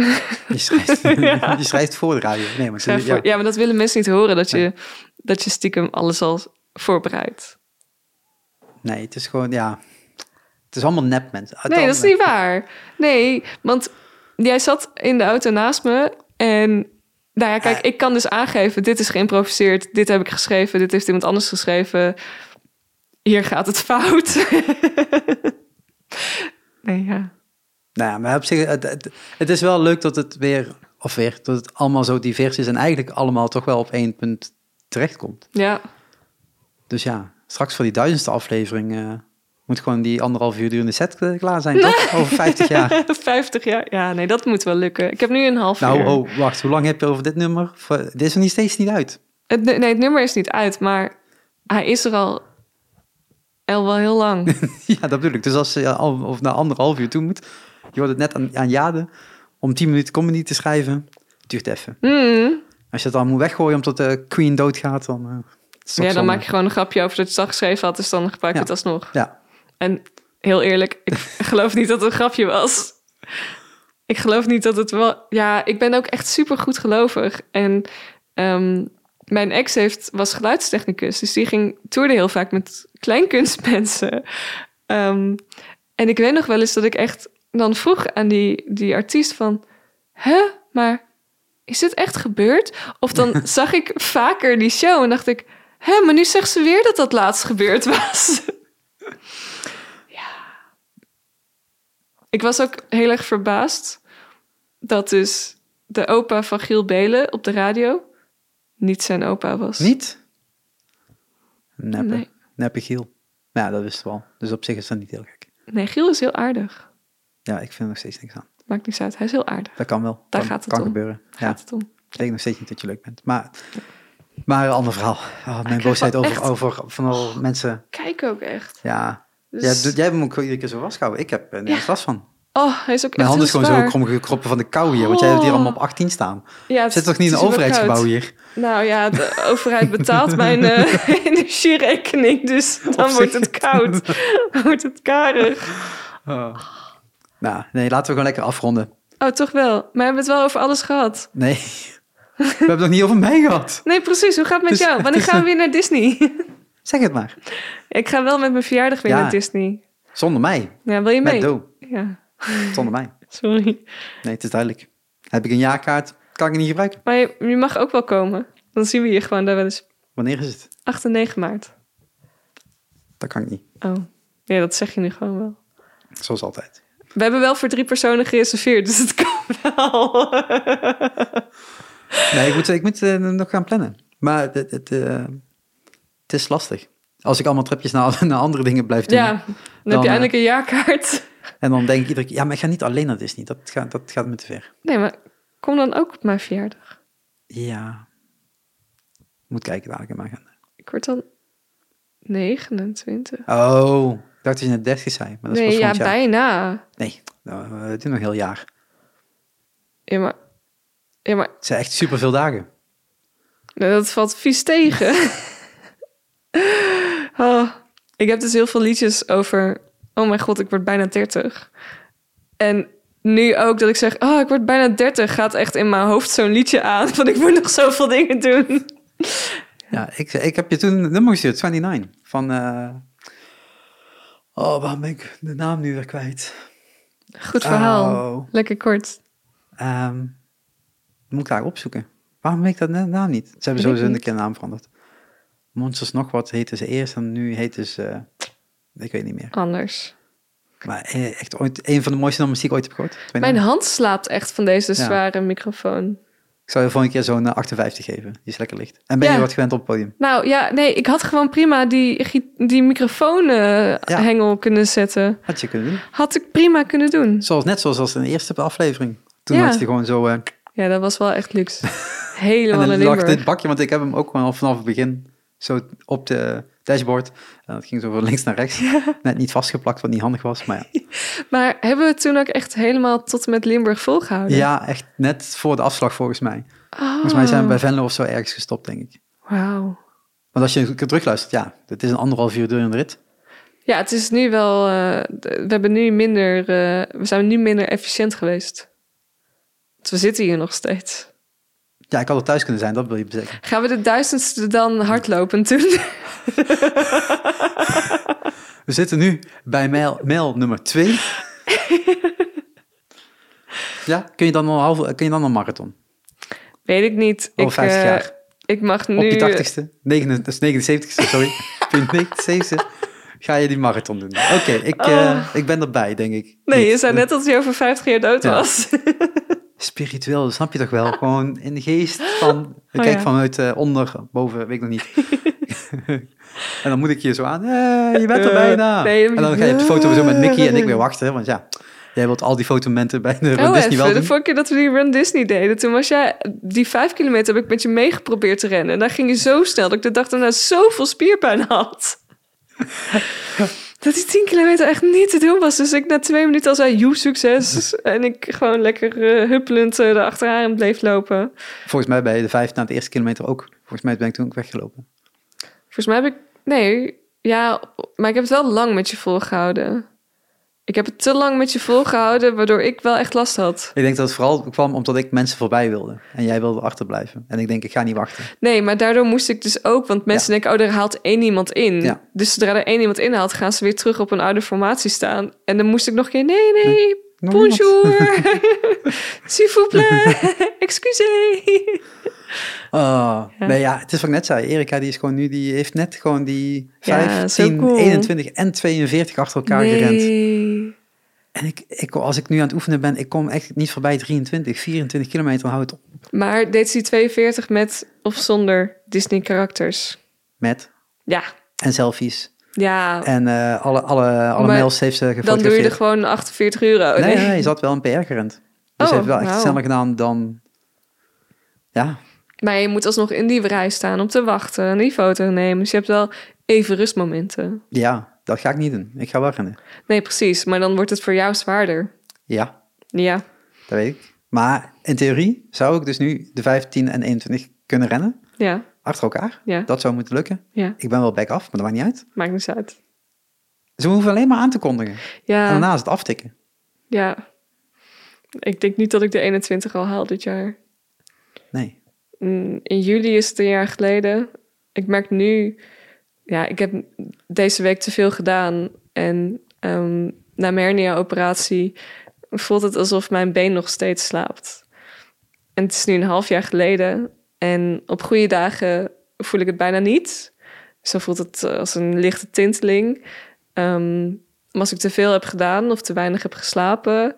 Je schrijft, Ja. je schrijft voor de radio. Nee, maar ja. voor- ja, maar dat willen mensen niet horen, dat je, dat je stiekem alles al voorbereidt. nee, het is gewoon, ja... Het is allemaal nep, mensen. Nee, dat is niet waar. Nee, want jij zat in de auto naast me en nou ja, kijk, Eh. ik kan dus aangeven, dit is geïmproviseerd, dit heb ik geschreven, dit heeft iemand anders geschreven. Hier gaat het fout. nee, ja. Nou ja, maar op zich, het, het, het is wel leuk dat het weer, of weer, dat het allemaal zo divers is en eigenlijk allemaal toch wel op één punt terechtkomt. Ja, Dus ja, straks voor die duizendste aflevering eh, moet gewoon die anderhalf uur durende set eh, klaar zijn, toch? Over 50 jaar. 50 jaar. Ja, nee, dat moet wel lukken. Ik heb nu een half Nou, uur. oh, wacht, hoe lang heb je over dit nummer? Dit is er niet steeds niet uit. Het, nee, het nummer is niet uit, maar hij is er al, al wel heel lang. ja, dat bedoel ik. Dus als je al, of naar anderhalf uur toe moet, je hoort het net aan, aan Jade, om 10 minuten comedy te schrijven, duurt even. Hmm. Als je het dan moet weggooien omdat de Queen doodgaat, dan... eh, Ja, dan zonde. maak je gewoon een grapje over dat je het al geschreven had, dus dan gebruik je Ja. het alsnog. Ja, En heel eerlijk, ik geloof niet dat het een grapje was. Ik geloof niet dat het wel... Ja, ik ben ook echt super goed gelovig. En ehm, mijn ex heeft, was geluidstechnicus, dus die ging toerde heel vaak met kleinkunstmensen. Ehm, en ik weet nog wel eens dat ik echt dan vroeg aan die, die artiest van... Hè, maar is dit echt gebeurd? Of dan zag ik vaker die show en dacht ik... Hè, maar nu zegt ze weer dat dat laatst gebeurd was. Ik was ook heel erg verbaasd dat dus de opa van Giel Belen op de radio niet zijn opa was. niet? Neppe. Nee. Neppe Giel. Ja, dat wisten we al. Dus op zich is dat niet heel gek. Nee, Giel is heel aardig. Ja, ik vind er nog steeds niks aan. Maakt niks uit, hij is heel aardig. Dat kan wel. Daar kan, gaat het kan om. gebeuren. Ja, Gaat het om. ik denk nog steeds niet dat je leuk bent. Maar, maar een ander verhaal. Oh, mijn boosheid wel over, echt- over van al mensen. Kijk ook echt. Ja, Dus- jij, jij hebt hem ook iedere keer zo vastgehouden. Ik heb er nergens last van. Oh, hij is ook Mijn hand is gewoon zo zwaar. kromgekroppen van de kou hier. Want jij hebt hier Oh. allemaal op 18 staan. Ja, het Zit toch niet in een overheidsgebouw koud. hier? Nou ja, de overheid betaalt mijn eh, energierekening, dus dan wordt het koud. Dan wordt het karig. Nou, nee, laten we gewoon lekker afronden. Oh, toch wel. Maar we hebben het wel over alles gehad. Nee, we hebben het nog niet over mij gehad. Nee, precies. Hoe gaat het met Dus- jou? Wanneer gaan we weer naar Disney? Zeg het maar. Ik ga wel met mijn verjaardag weer Ja. naar Disney. Zonder mij. Ja, wil je mee? Met Do. Ja, Zonder mij. sorry. Nee, het is duidelijk. Heb ik een jaarkaart, kan ik niet gebruiken. Maar je, je mag ook wel komen. Dan zien we je gewoon daar wel eens. Wanneer is het? 8 en 9 maart. Dat kan ik niet. Oh, ja, dat zeg je nu gewoon wel. Zoals altijd. We hebben wel voor drie personen gereserveerd, dus het kan wel. Nee, ik moet, ik moet eh, nog gaan plannen. Maar het, het, eh, het is lastig. Als ik allemaal tripjes naar, naar andere dingen blijf doen. ja, dan, heb je eh, eindelijk een jaarkaart. En dan denk ik iedere keer, ja, maar ik ga niet alleen naar Disney. Dat gaat, dat gaat me te ver. Nee, maar kom dan ook op mijn verjaardag. Ja. Moet kijken dadelijk in mijn agenda. Ik word dan 29. Oh, ik dacht dat je net 30 zei. Maar dat is Nee, pas ja, jaar. bijna. Nee, nou, we doen nog een heel jaar. Ja, maar, ja, maar Het zijn echt superveel dagen. Nee, dat valt vies tegen. oh, ik heb dus heel veel liedjes over... Oh mijn god, ik word bijna 30. En nu ook dat ik zeg... Oh, ik word bijna 30. Gaat echt in mijn hoofd zo'n liedje aan. Van ik moet nog zoveel dingen doen. Ja, ik, ik heb je toen een nummer gestuurd, 29. Van, eh, oh, waarom ben ik de naam nu weer kwijt? Goed verhaal. Oh. Lekker kort. Ehm, moet ik daar opzoeken. Waarom weet ik dat na- naam niet? Ze hebben sowieso een keer naam veranderd. Monsters nog wat heette ze eerst en nu heette ze... ik weet niet meer. Anders. Maar eh, echt ooit, een van de mooiste nummers die ik ooit heb gehoord. 29. Mijn hand slaapt echt van deze Ja. zware microfoon. Ik zou je volgende keer zo'n eh, 58 geven. Die is lekker licht. En ben je Ja. wat gewend op het podium? Nou ja, nee, ik had gewoon prima die, die microfoonhengel kunnen zetten. Had je kunnen doen. Had ik prima kunnen doen. Zoals, net zoals als in de eerste aflevering. Toen Ja. had je gewoon zo... eh, Ja, dat was wel echt luxe. en Helemaal in dan lag dit bakje, want ik heb hem ook gewoon al vanaf het begin zo op de dashboard. En dat ging zo van links naar rechts. Net niet vastgeplakt, wat niet handig was. Maar ja. Maar hebben we het toen ook echt helemaal tot en met Limburg volgehouden? ja, echt net voor de afslag volgens mij. Oh, Volgens mij zijn we bij Venlo of zo ergens gestopt, denk ik. Wauw. Want als je een keer terugluistert, ja, het is een anderhalf uur durende rit. Ja, het is nu wel. eh, we hebben nu minder. eh, we zijn nu minder efficiënt geweest. We zitten hier nog steeds. Ja, ik had er thuis kunnen zijn, dat wil je zeggen. Gaan we de duizendste dan hardlopen doen? We zitten nu bij mijl, mijl nummer twee. ja, kun je dan een, halve, kun je dan een marathon? Weet ik niet. Over ik, 50 eh, jaar. ik mag nu. Op je tachtigste, negen, dat is 79ste, sorry. Je 79ste ga je die marathon doen. Oké, ik, eh, Oh. ik ben erbij, denk ik. Nee, Niet. je zei net dat hij over 50 jaar dood Ja. was. Spiritueel, snap je toch wel? Gewoon in de geest van... Oh, kijk ja. vanuit eh, onder, boven, weet ik nog niet. en dan moet ik hier zo aan. eh, je bent er Eh, bijna. nee, en dan ga je op de foto zo met Mickey en ik weer wachten. Want ja, jij wilt al die fotomomenten bij de Run Oh, Disney wel even. De doen. vorige keer dat we die Run Disney deden, toen was jij... Die vijf kilometer heb ik met je meegeprobeerd te rennen. En daar ging je zo snel dat ik de dag daarna zoveel spierpijn had. dat die 10 kilometer echt niet te doen was. Dus ik na twee minuten al zei, joe, succes. en ik gewoon lekker eh, huppelend uh, erachteraan bleef lopen. Volgens mij bij de vijf na de eerste kilometer ook. Volgens mij ben ik toen ook weggelopen. Volgens mij heb ik... Nee, ja, maar ik heb het wel lang met je volgehouden. Ik heb het te lang met je volgehouden, waardoor ik wel echt last had. Ik denk dat het vooral kwam omdat ik mensen voorbij wilde. En jij wilde achterblijven. En ik denk, ik ga niet wachten. Nee, maar daardoor moest ik dus ook... Want mensen denken, oh, er haalt één iemand in. Ja. Dus zodra er één iemand inhaalt, gaan ze weer terug op een oude formatie staan. En dan moest ik nog een keer, nee, nee, bonjour, s'il vous plaît, excusez. Oh, Ja. Nee, ja, het is wat ik net zei. Erika die is gewoon nu, die heeft net gewoon die Ja, 5, zo 10, cool. 21 en 42 achter elkaar gerend. En ik, ik, als ik nu aan het oefenen ben, ik kom echt niet voorbij 23, 24 kilometer, dan houdt het op. Maar deed ze die 42 met of zonder Disney-karakters? Met Ja, en selfies. ja. En eh, alle, alle, alle Maar mails heeft ze dan gefotografeerd. doe je er gewoon 48 euro. nee, nee, nee, ze had wel een PR gerend. Dus ze Oh, heeft wel echt wauw. sneller gedaan dan... Ja, Maar je moet alsnog in die rij staan om te wachten en die foto nemen. Dus je hebt wel even rustmomenten. ja, dat ga ik niet doen. Ik ga wel rennen. Nee, precies. Maar dan wordt het voor jou zwaarder. Ja, Ja. dat weet ik. Maar in theorie zou ik dus nu de 15 en 21 kunnen rennen. Ja, Achter elkaar. ja, Dat zou moeten lukken. ja. Ik ben wel back af, maar dat maakt niet uit. Maakt niet uit. Ze hoeven alleen maar aan te kondigen. En Ja, daarna is het aftikken. ja. Ik denk niet dat ik de 21 al haal dit jaar. Nee. Mm, In juli is het een jaar geleden. Ik merk nu... Ja, ik heb deze week te veel gedaan. En ehm, na mijn hernia-operatie voelt het alsof mijn been nog steeds slaapt. En het is nu een half jaar geleden. En op goede dagen voel ik het bijna niet. Zo voelt het eh, als een lichte tinteling. Ehm, maar als ik te veel heb gedaan of te weinig heb geslapen...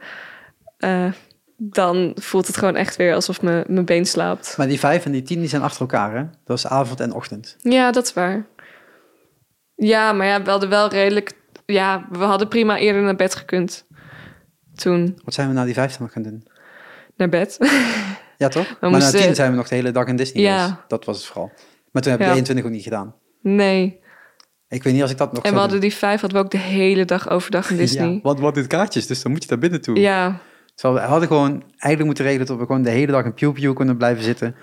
eh, dan voelt het gewoon echt weer alsof mijn, mijn been slaapt. Maar die 5 en die 10 die zijn achter elkaar, hè? Dat is avond en ochtend. Ja, dat is waar. Ja, maar ja, we hadden wel redelijk... Ja, we hadden prima eerder naar bed gekund. Toen Wat zijn we na die 5 dan nog gaan doen? naar bed. Ja, toch? maar moesten- na 10 zijn we nog de hele dag in Disney Ja. Dat was het vooral. Maar toen heb Ja. de 21 ook niet gedaan. nee. Ik weet niet als ik dat nog En we hadden die vijf hadden we ook de hele dag overdag in. Disney. Ja, want wat dit kaartjes, dus dan moet je daar binnen toe. Ja, Terwijl we hadden gewoon eigenlijk moeten regelen dat we gewoon de hele dag in Pew Pew kunnen blijven zitten.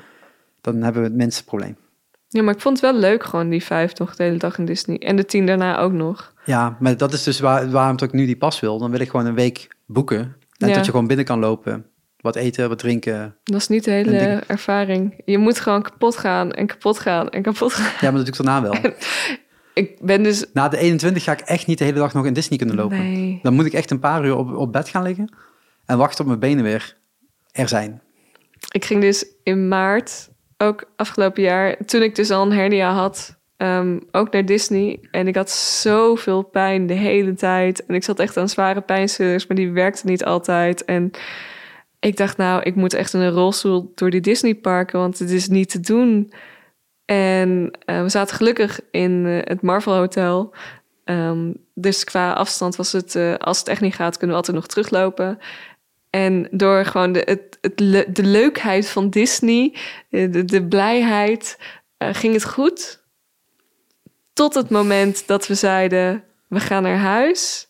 Dan hebben we het minste probleem. ja, maar ik vond het wel leuk gewoon die vijf nog de hele dag in Disney. En de tien daarna ook nog. Ja, maar dat is dus waar, waarom ik nu die pas wil. Dan wil ik gewoon een week boeken. En Ja. dat je gewoon binnen kan lopen. Wat eten, wat drinken. Dat is niet de hele ervaring. Je moet gewoon kapot gaan en kapot gaan en kapot gaan. Ja, maar dat doe ik daarna wel. Ik ben dus... Na de 21 ga ik echt niet de hele dag nog in Disney kunnen lopen. Nee. Dan moet ik echt een paar uur op, op bed gaan liggen. En wachten op mijn benen weer er zijn. Ik ging dus in maart, ook afgelopen jaar, toen ik dus al een hernia had, ehm, ook naar Disney. En ik had zoveel pijn de hele tijd. En ik zat echt aan zware pijnstillers, maar die werkten niet altijd. En ik dacht, nou, ik moet echt in een rolstoel door die Disneyparken, want het is niet te doen. En eh, we zaten gelukkig in eh, het Marvel Hotel. Ehm, dus qua afstand was het, eh, als het echt niet gaat, kunnen we altijd nog teruglopen. En door gewoon de, het, de leukheid van Disney, eh, de, de blijheid, eh, ging het goed. Tot het moment dat we zeiden, we gaan naar huis.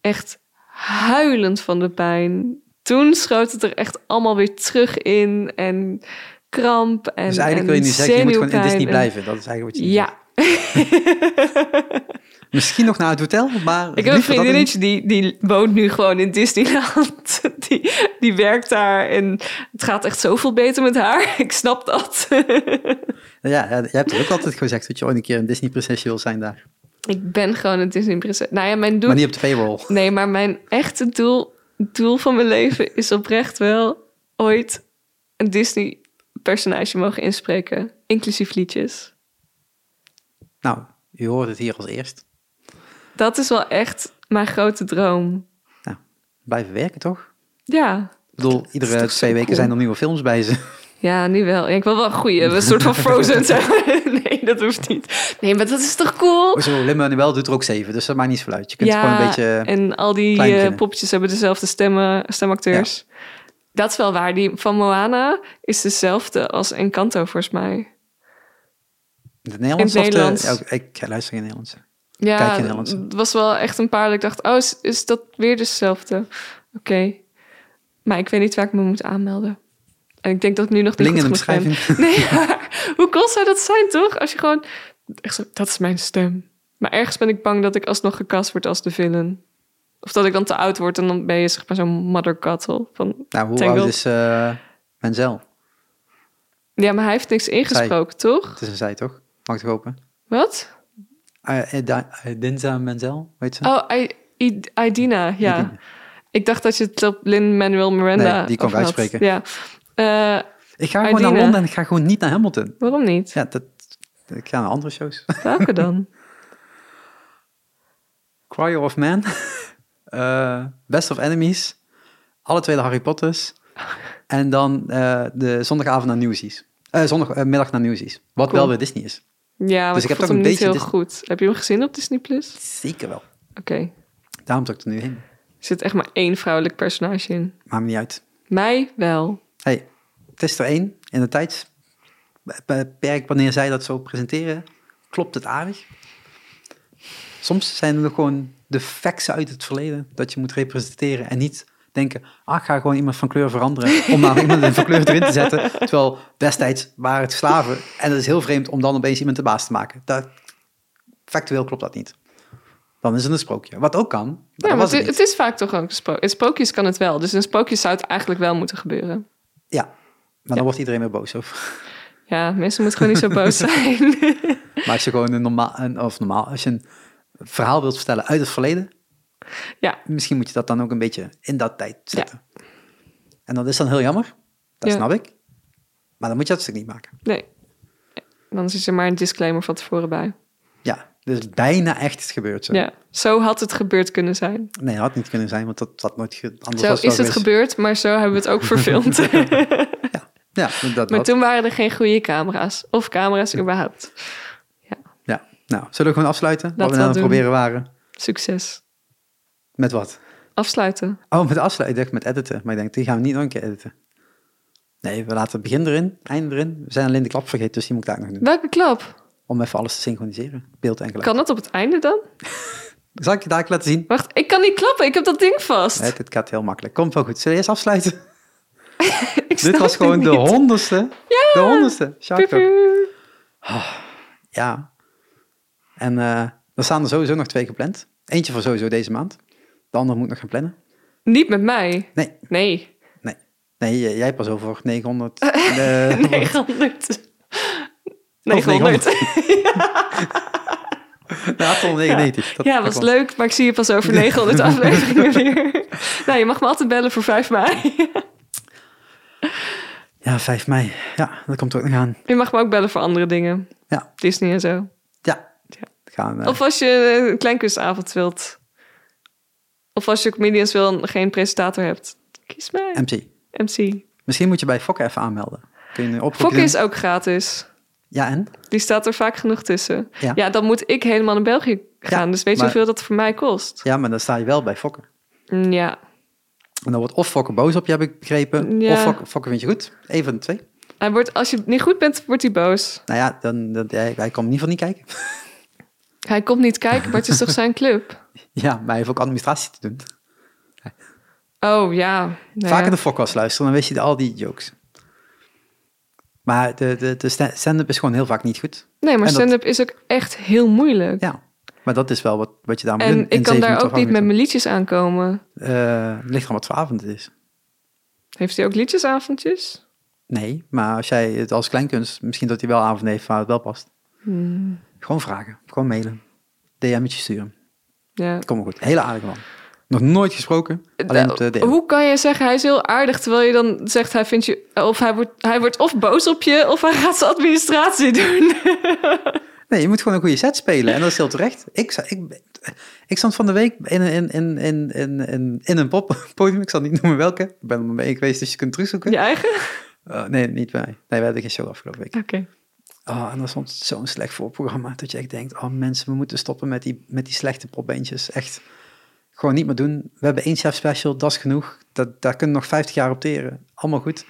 Echt huilend van de pijn. Toen schoot het er echt allemaal weer terug in. En kramp en Dus eigenlijk wil je nu zeggen, je moet gewoon in Disney en- blijven. Dat is eigenlijk wat je Ja. Misschien nog naar het hotel, maar... ik heb een vriendinnetje die, die woont nu gewoon in Disneyland. Die, die werkt daar en het gaat echt zoveel beter met haar. Ik snap dat. Ja, ja, jij hebt ook altijd gezegd dat je ooit een keer een Disney-prinsesje wil zijn daar. Ik ben gewoon een Disney-prinses. Nou ja, mijn doel... Maar niet op de paywall. Nee, maar mijn echte doel, doel van mijn leven is oprecht wel ooit een Disney-personage mogen inspreken, inclusief liedjes. Nou, u hoort het hier als eerst. Dat is wel echt mijn grote droom. Nou, blijven werken toch? Ja, Ik bedoel, iedere twee weken cool? zijn er nieuwe films bij ze. ja, nu wel. Ja, ik wil wel een goeie, een soort van Frozen zijn. Nee, dat hoeft niet. Nee, maar dat is toch cool? Zo, Lin-Manuel doet er ook zeven, dus dat maakt niet zoveel uit. Je kunt gewoon een beetje... en al die eh, beginnen. poppetjes hebben dezelfde stemmen, stemacteurs. Dat is wel waar. Die van Moana is dezelfde als Encanto, volgens mij. In het Nederlands? In het of de-. Ja, ik luister geen Nederlands. Ja, Kijk je Nederlands? het was wel echt een paar dat ik dacht, oh, is, is dat weer dezelfde? Oké. Maar ik weet niet waar ik me moet aanmelden. En ik denk dat ik nu nog niet Link in de beschrijving. Nee, hoe cool zou dat zijn, toch? Als je gewoon... Echt zo, dat is mijn stem. Maar ergens ben ik bang dat ik alsnog gecast word als de villain. Of dat ik dan te oud word en dan ben je zeg maar zo'n mother cattle van... Nou, hoe Tangled. oud is eh Menzel? Ja, maar hij heeft niks ingesproken, toch? Het is een zij, toch? Mag ik het hopen? Wat? Uh, Dinza Menzel, weet ze? Oh, I, I, Idina, ja. Idina. Ik dacht dat je het op Lin-Manuel Miranda Nee, die kon ik uitspreken. Ja. Eh, ik ga gewoon naar. Londen en ik ga gewoon niet naar Hamilton. waarom niet? Ja, dat, ik ga naar andere shows. Welke dan? Cryo of Man, eh, Best of Enemies, alle twee de Harry Potters en dan eh, de zondagavond naar Newsies. Eh zondagmiddag naar Newsies, wat Cool. wel weer Disney is. Ja, maar Dus ik ik heb toch hem een niet beetje heel Dis- goed. Heb je hem gezien op Disney+. Plus? Zeker wel. Oké. Daarom zou ik er nu heen. Er zit echt maar één vrouwelijk personage in. Maakt me niet uit. Mij wel. hey, het is er één. In de tijdsperk wanneer zij dat zo presenteren, klopt het aardig. Soms zijn er nog gewoon de facts uit het verleden dat je moet representeren en niet denken, ah, ik ga gewoon iemand van kleur veranderen om maar iemand van kleur erin te zetten. Terwijl destijds waren het slaven en het is heel vreemd om dan opeens iemand de baas te maken. Dat, factueel klopt dat niet. Dan is het een sprookje. Wat ook kan, maar Ja, dat maar was het, het is vaak toch ook een sprookje. In sprookjes kan het wel. Dus in sprookjes zou het eigenlijk wel moeten gebeuren. Ja, maar dan wordt iedereen weer boos over. Ja, mensen moeten gewoon niet zo boos zijn. Maar als je gewoon een normaal, een, of normaal, als je een verhaal wilt vertellen uit het verleden, ja, misschien moet je dat dan ook een beetje in dat tijd zetten. En dat is dan heel jammer, dat Ja. snap ik. Maar dan moet je dat stuk niet maken. nee. Dan is er maar een disclaimer van tevoren bij. Ja, dus bijna echt is gebeurd zo. Ja, zo had het gebeurd kunnen zijn. Nee, dat had niet kunnen zijn, want dat had nooit anders Zo is het gebeurd, maar zo hebben we het ook verfilmd. Ja, dat maar toen waren er geen goede camera's. Of camera's überhaupt. Ja, nou, zullen we gewoon afsluiten? wat we het dat doen. proberen waren. Succes. Met wat? Afsluiten. Oh, met afsluiten. Ik dacht met editen. Maar ik denk, die gaan we niet nog een keer editen. Nee, we laten het begin erin, einde erin. We zijn alleen de klap vergeten, dus die moet ik daar nog doen. Welke klap? Om even alles te synchroniseren. Beeld en geluid. Kan dat op het einde dan? Zal ik je daar laten zien? Wacht, ik kan niet klappen. Ik heb dat ding vast. Nee, dit gaat heel makkelijk. Komt wel goed. Zullen we eerst afsluiten? Dit was gewoon de honderdste. De honderdste. Pupu. Ja. En eh er staan er sowieso nog twee gepland. Eentje voor sowieso deze maand. De andere moet nog gaan plannen. Niet met mij. Nee, Nee. nee. Nee, jij pas over 900. eh, 900. 900. 900. nee, 899. Dat- Ja, dat was leuk, maar ik zie je pas over 900 afleveringen weer. Nou, je mag me altijd bellen voor 5 mei. Ja, 5 mei. Ja, dat komt er ook nog aan. Je mag me ook bellen voor andere dingen. Ja. Disney en zo. Ja. Ja. Gaan, eh, Of als je een kleinkunstavond wilt. Of als je comedians wil en geen presentator hebt. Kies mij. MC. MC. Misschien moet je bij Fokke even aanmelden. Kun je een Fokke is ook gratis. Ja, en? Die staat er vaak genoeg tussen. Ja. Ja, dan moet ik helemaal naar België gaan. Ja, dus weet je maar- hoeveel dat voor mij kost? Ja, maar dan sta je wel bij Fokke. Mm, Ja. En dan wordt of Fokke boos op je, heb ik begrepen. Ja. Of Fokke, Fokke vind je goed. Eén van de twee. Hij wordt, als je niet goed bent, wordt hij boos. Nou ja, dan, dan, hij, hij kan in ieder geval niet kijken. Hij komt niet kijken, maar het is toch zijn club? Ja, maar hij heeft ook administratie te doen. Oh ja. Nou Vaker ja. de Fokkas luisteren, dan wist je al die jokes. Maar de, de, de sta- stand-up is gewoon heel vaak niet goed. Nee, maar stand-up is ook echt heel moeilijk. Ja, maar dat is wel wat, wat je daar moet doen. en in ik kan daar ook niet met mijn liedjes aankomen. Het ligt aan wat voor avond het is. Heeft hij ook liedjesavondjes? Nee, maar als jij het als kleinkunst, misschien dat hij wel avond heeft waar het wel past. Hmm, Gewoon vragen, gewoon mailen. DM'tje sturen. Ja. Kom maar goed. Hele aardige man. Nog nooit gesproken, alleen op de DM. Hoe kan je zeggen hij is heel aardig, terwijl je dan zegt hij vindt je of hij wordt, hij wordt of boos op je of hij gaat zijn administratie doen. Nee, je moet gewoon een goede set spelen en dat is heel terecht. Ik, ik, ik stond van de week in, in, in, in, in, in, een poppodium, ik zal niet noemen welke. Ik ben er mee geweest, dus je kunt terugzoeken. je eigen? Uh, nee, niet bij. Nee, we hadden geen show afgelopen week. Oké. Oh, en dat stond zo'n slecht voorprogramma dat je echt denkt, oh mensen, we moeten stoppen met die, met die slechte popbeentjes. Echt, gewoon niet meer doen. We hebben één chef special, dat is genoeg. Dat, daar kunnen nog 50 jaar op teren. Allemaal goed.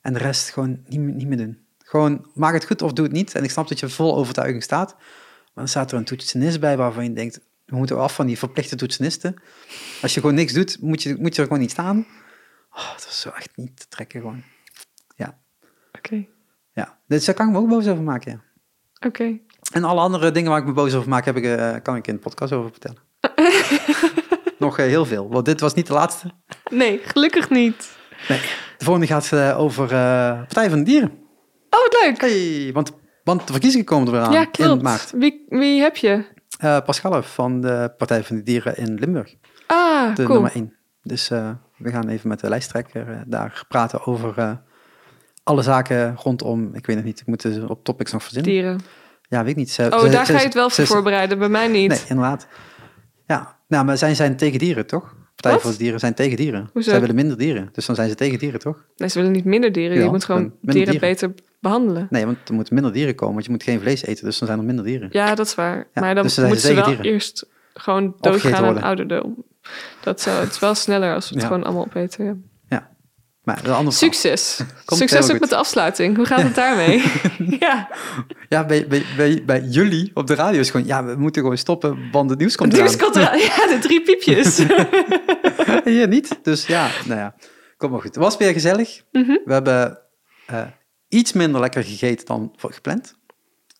En de rest gewoon niet, niet meer doen. Gewoon, maak het goed of doe het niet. En ik snap dat je vol overtuiging staat. Maar dan staat er een toetsenist bij waarvan je denkt, we moeten af van die verplichte toetsenisten. Als je gewoon niks doet, moet je, moet je er gewoon niet staan. Oh, dat is zo echt niet te trekken gewoon. Ja, Oké. Dus daar kan ik me ook boos over maken, ja. Oké. En alle andere dingen waar ik me boos over maak, heb ik, eh, kan ik in de podcast over vertellen. Nog eh, heel veel. Want dit was niet de laatste. Nee, gelukkig niet. Nee. De volgende gaat eh, over Partij van de Dieren. Oh, wat leuk. Hey, want, want de verkiezingen komen er weer aan ja, in klopt. maart. Wie, wie heb je? Pascal van de Partij van de Dieren in Limburg. Ah, De cool. nummer 1. Dus we gaan even met de lijsttrekker daar praten over alle zaken rondom... Ik weet het niet, ik moet het op topics nog verzinnen. Dieren. Ja, weet ik niet. Ze- Oh, ze- daar ze- ga je het wel voor voorbereiden. Bij mij niet. Nee, inderdaad. Ja, nou, maar zij zijn tegen dieren, toch? Partij voor de Dieren zijn tegen dieren. Hoezo? Zij willen minder dieren, dus dan zijn ze tegen dieren, toch? Nee, ze willen niet minder dieren. Ja, je moet gewoon dieren, dieren. beter behandelen. Nee, want er moeten minder dieren komen, want je moet geen vlees eten, dus dan zijn er minder dieren. Ja, dat is waar. Ja, maar dan dus moeten ze wel dieren. eerst gewoon doodgaan aan ouderdom. Dat zou, het is wel sneller als we het Ja. gewoon allemaal opeten. Maar. Succes. Succes ook met de afsluiting. Hoe gaat het daarmee? ja, Ja, bij, bij, bij, bij jullie op de radio is gewoon, ja, we moeten gewoon stoppen, want het nieuws komt het nieuws komt eraan. Ja, de drie piepjes. Hier niet, dus ja, nou ja, kom maar goed. Het was weer gezellig. Mhm. We hebben eh, iets minder lekker gegeten dan gepland.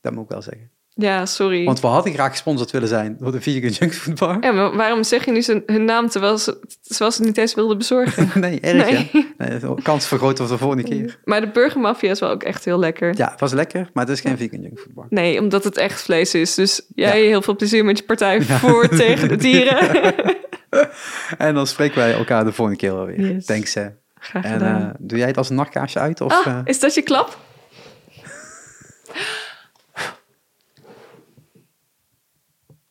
Dat moet ik wel zeggen. Ja, sorry. Want we hadden graag gesponsord willen zijn door de Vegan Junkfood Bar. Ja, maar waarom zeg je nu zijn, hun naam terwijl ze, terwijl ze het niet eens wilden bezorgen? Nee, erg Nee. hè? Nee, de kans vergroten voor de volgende keer. Maar de burgermafia is wel ook echt heel lekker. Ja, het was lekker, maar het is geen vegan junkfood bar. Nee, omdat het echt vlees is. Dus jij Ja. heel veel plezier met je partij voor tegen de dieren. En dan spreken wij elkaar de volgende keer wel weer. Yes. Thanks hè. Graag En gedaan. eh, doe jij het als een nachtkaarsje uit? Of, ah, eh, is dat je klap?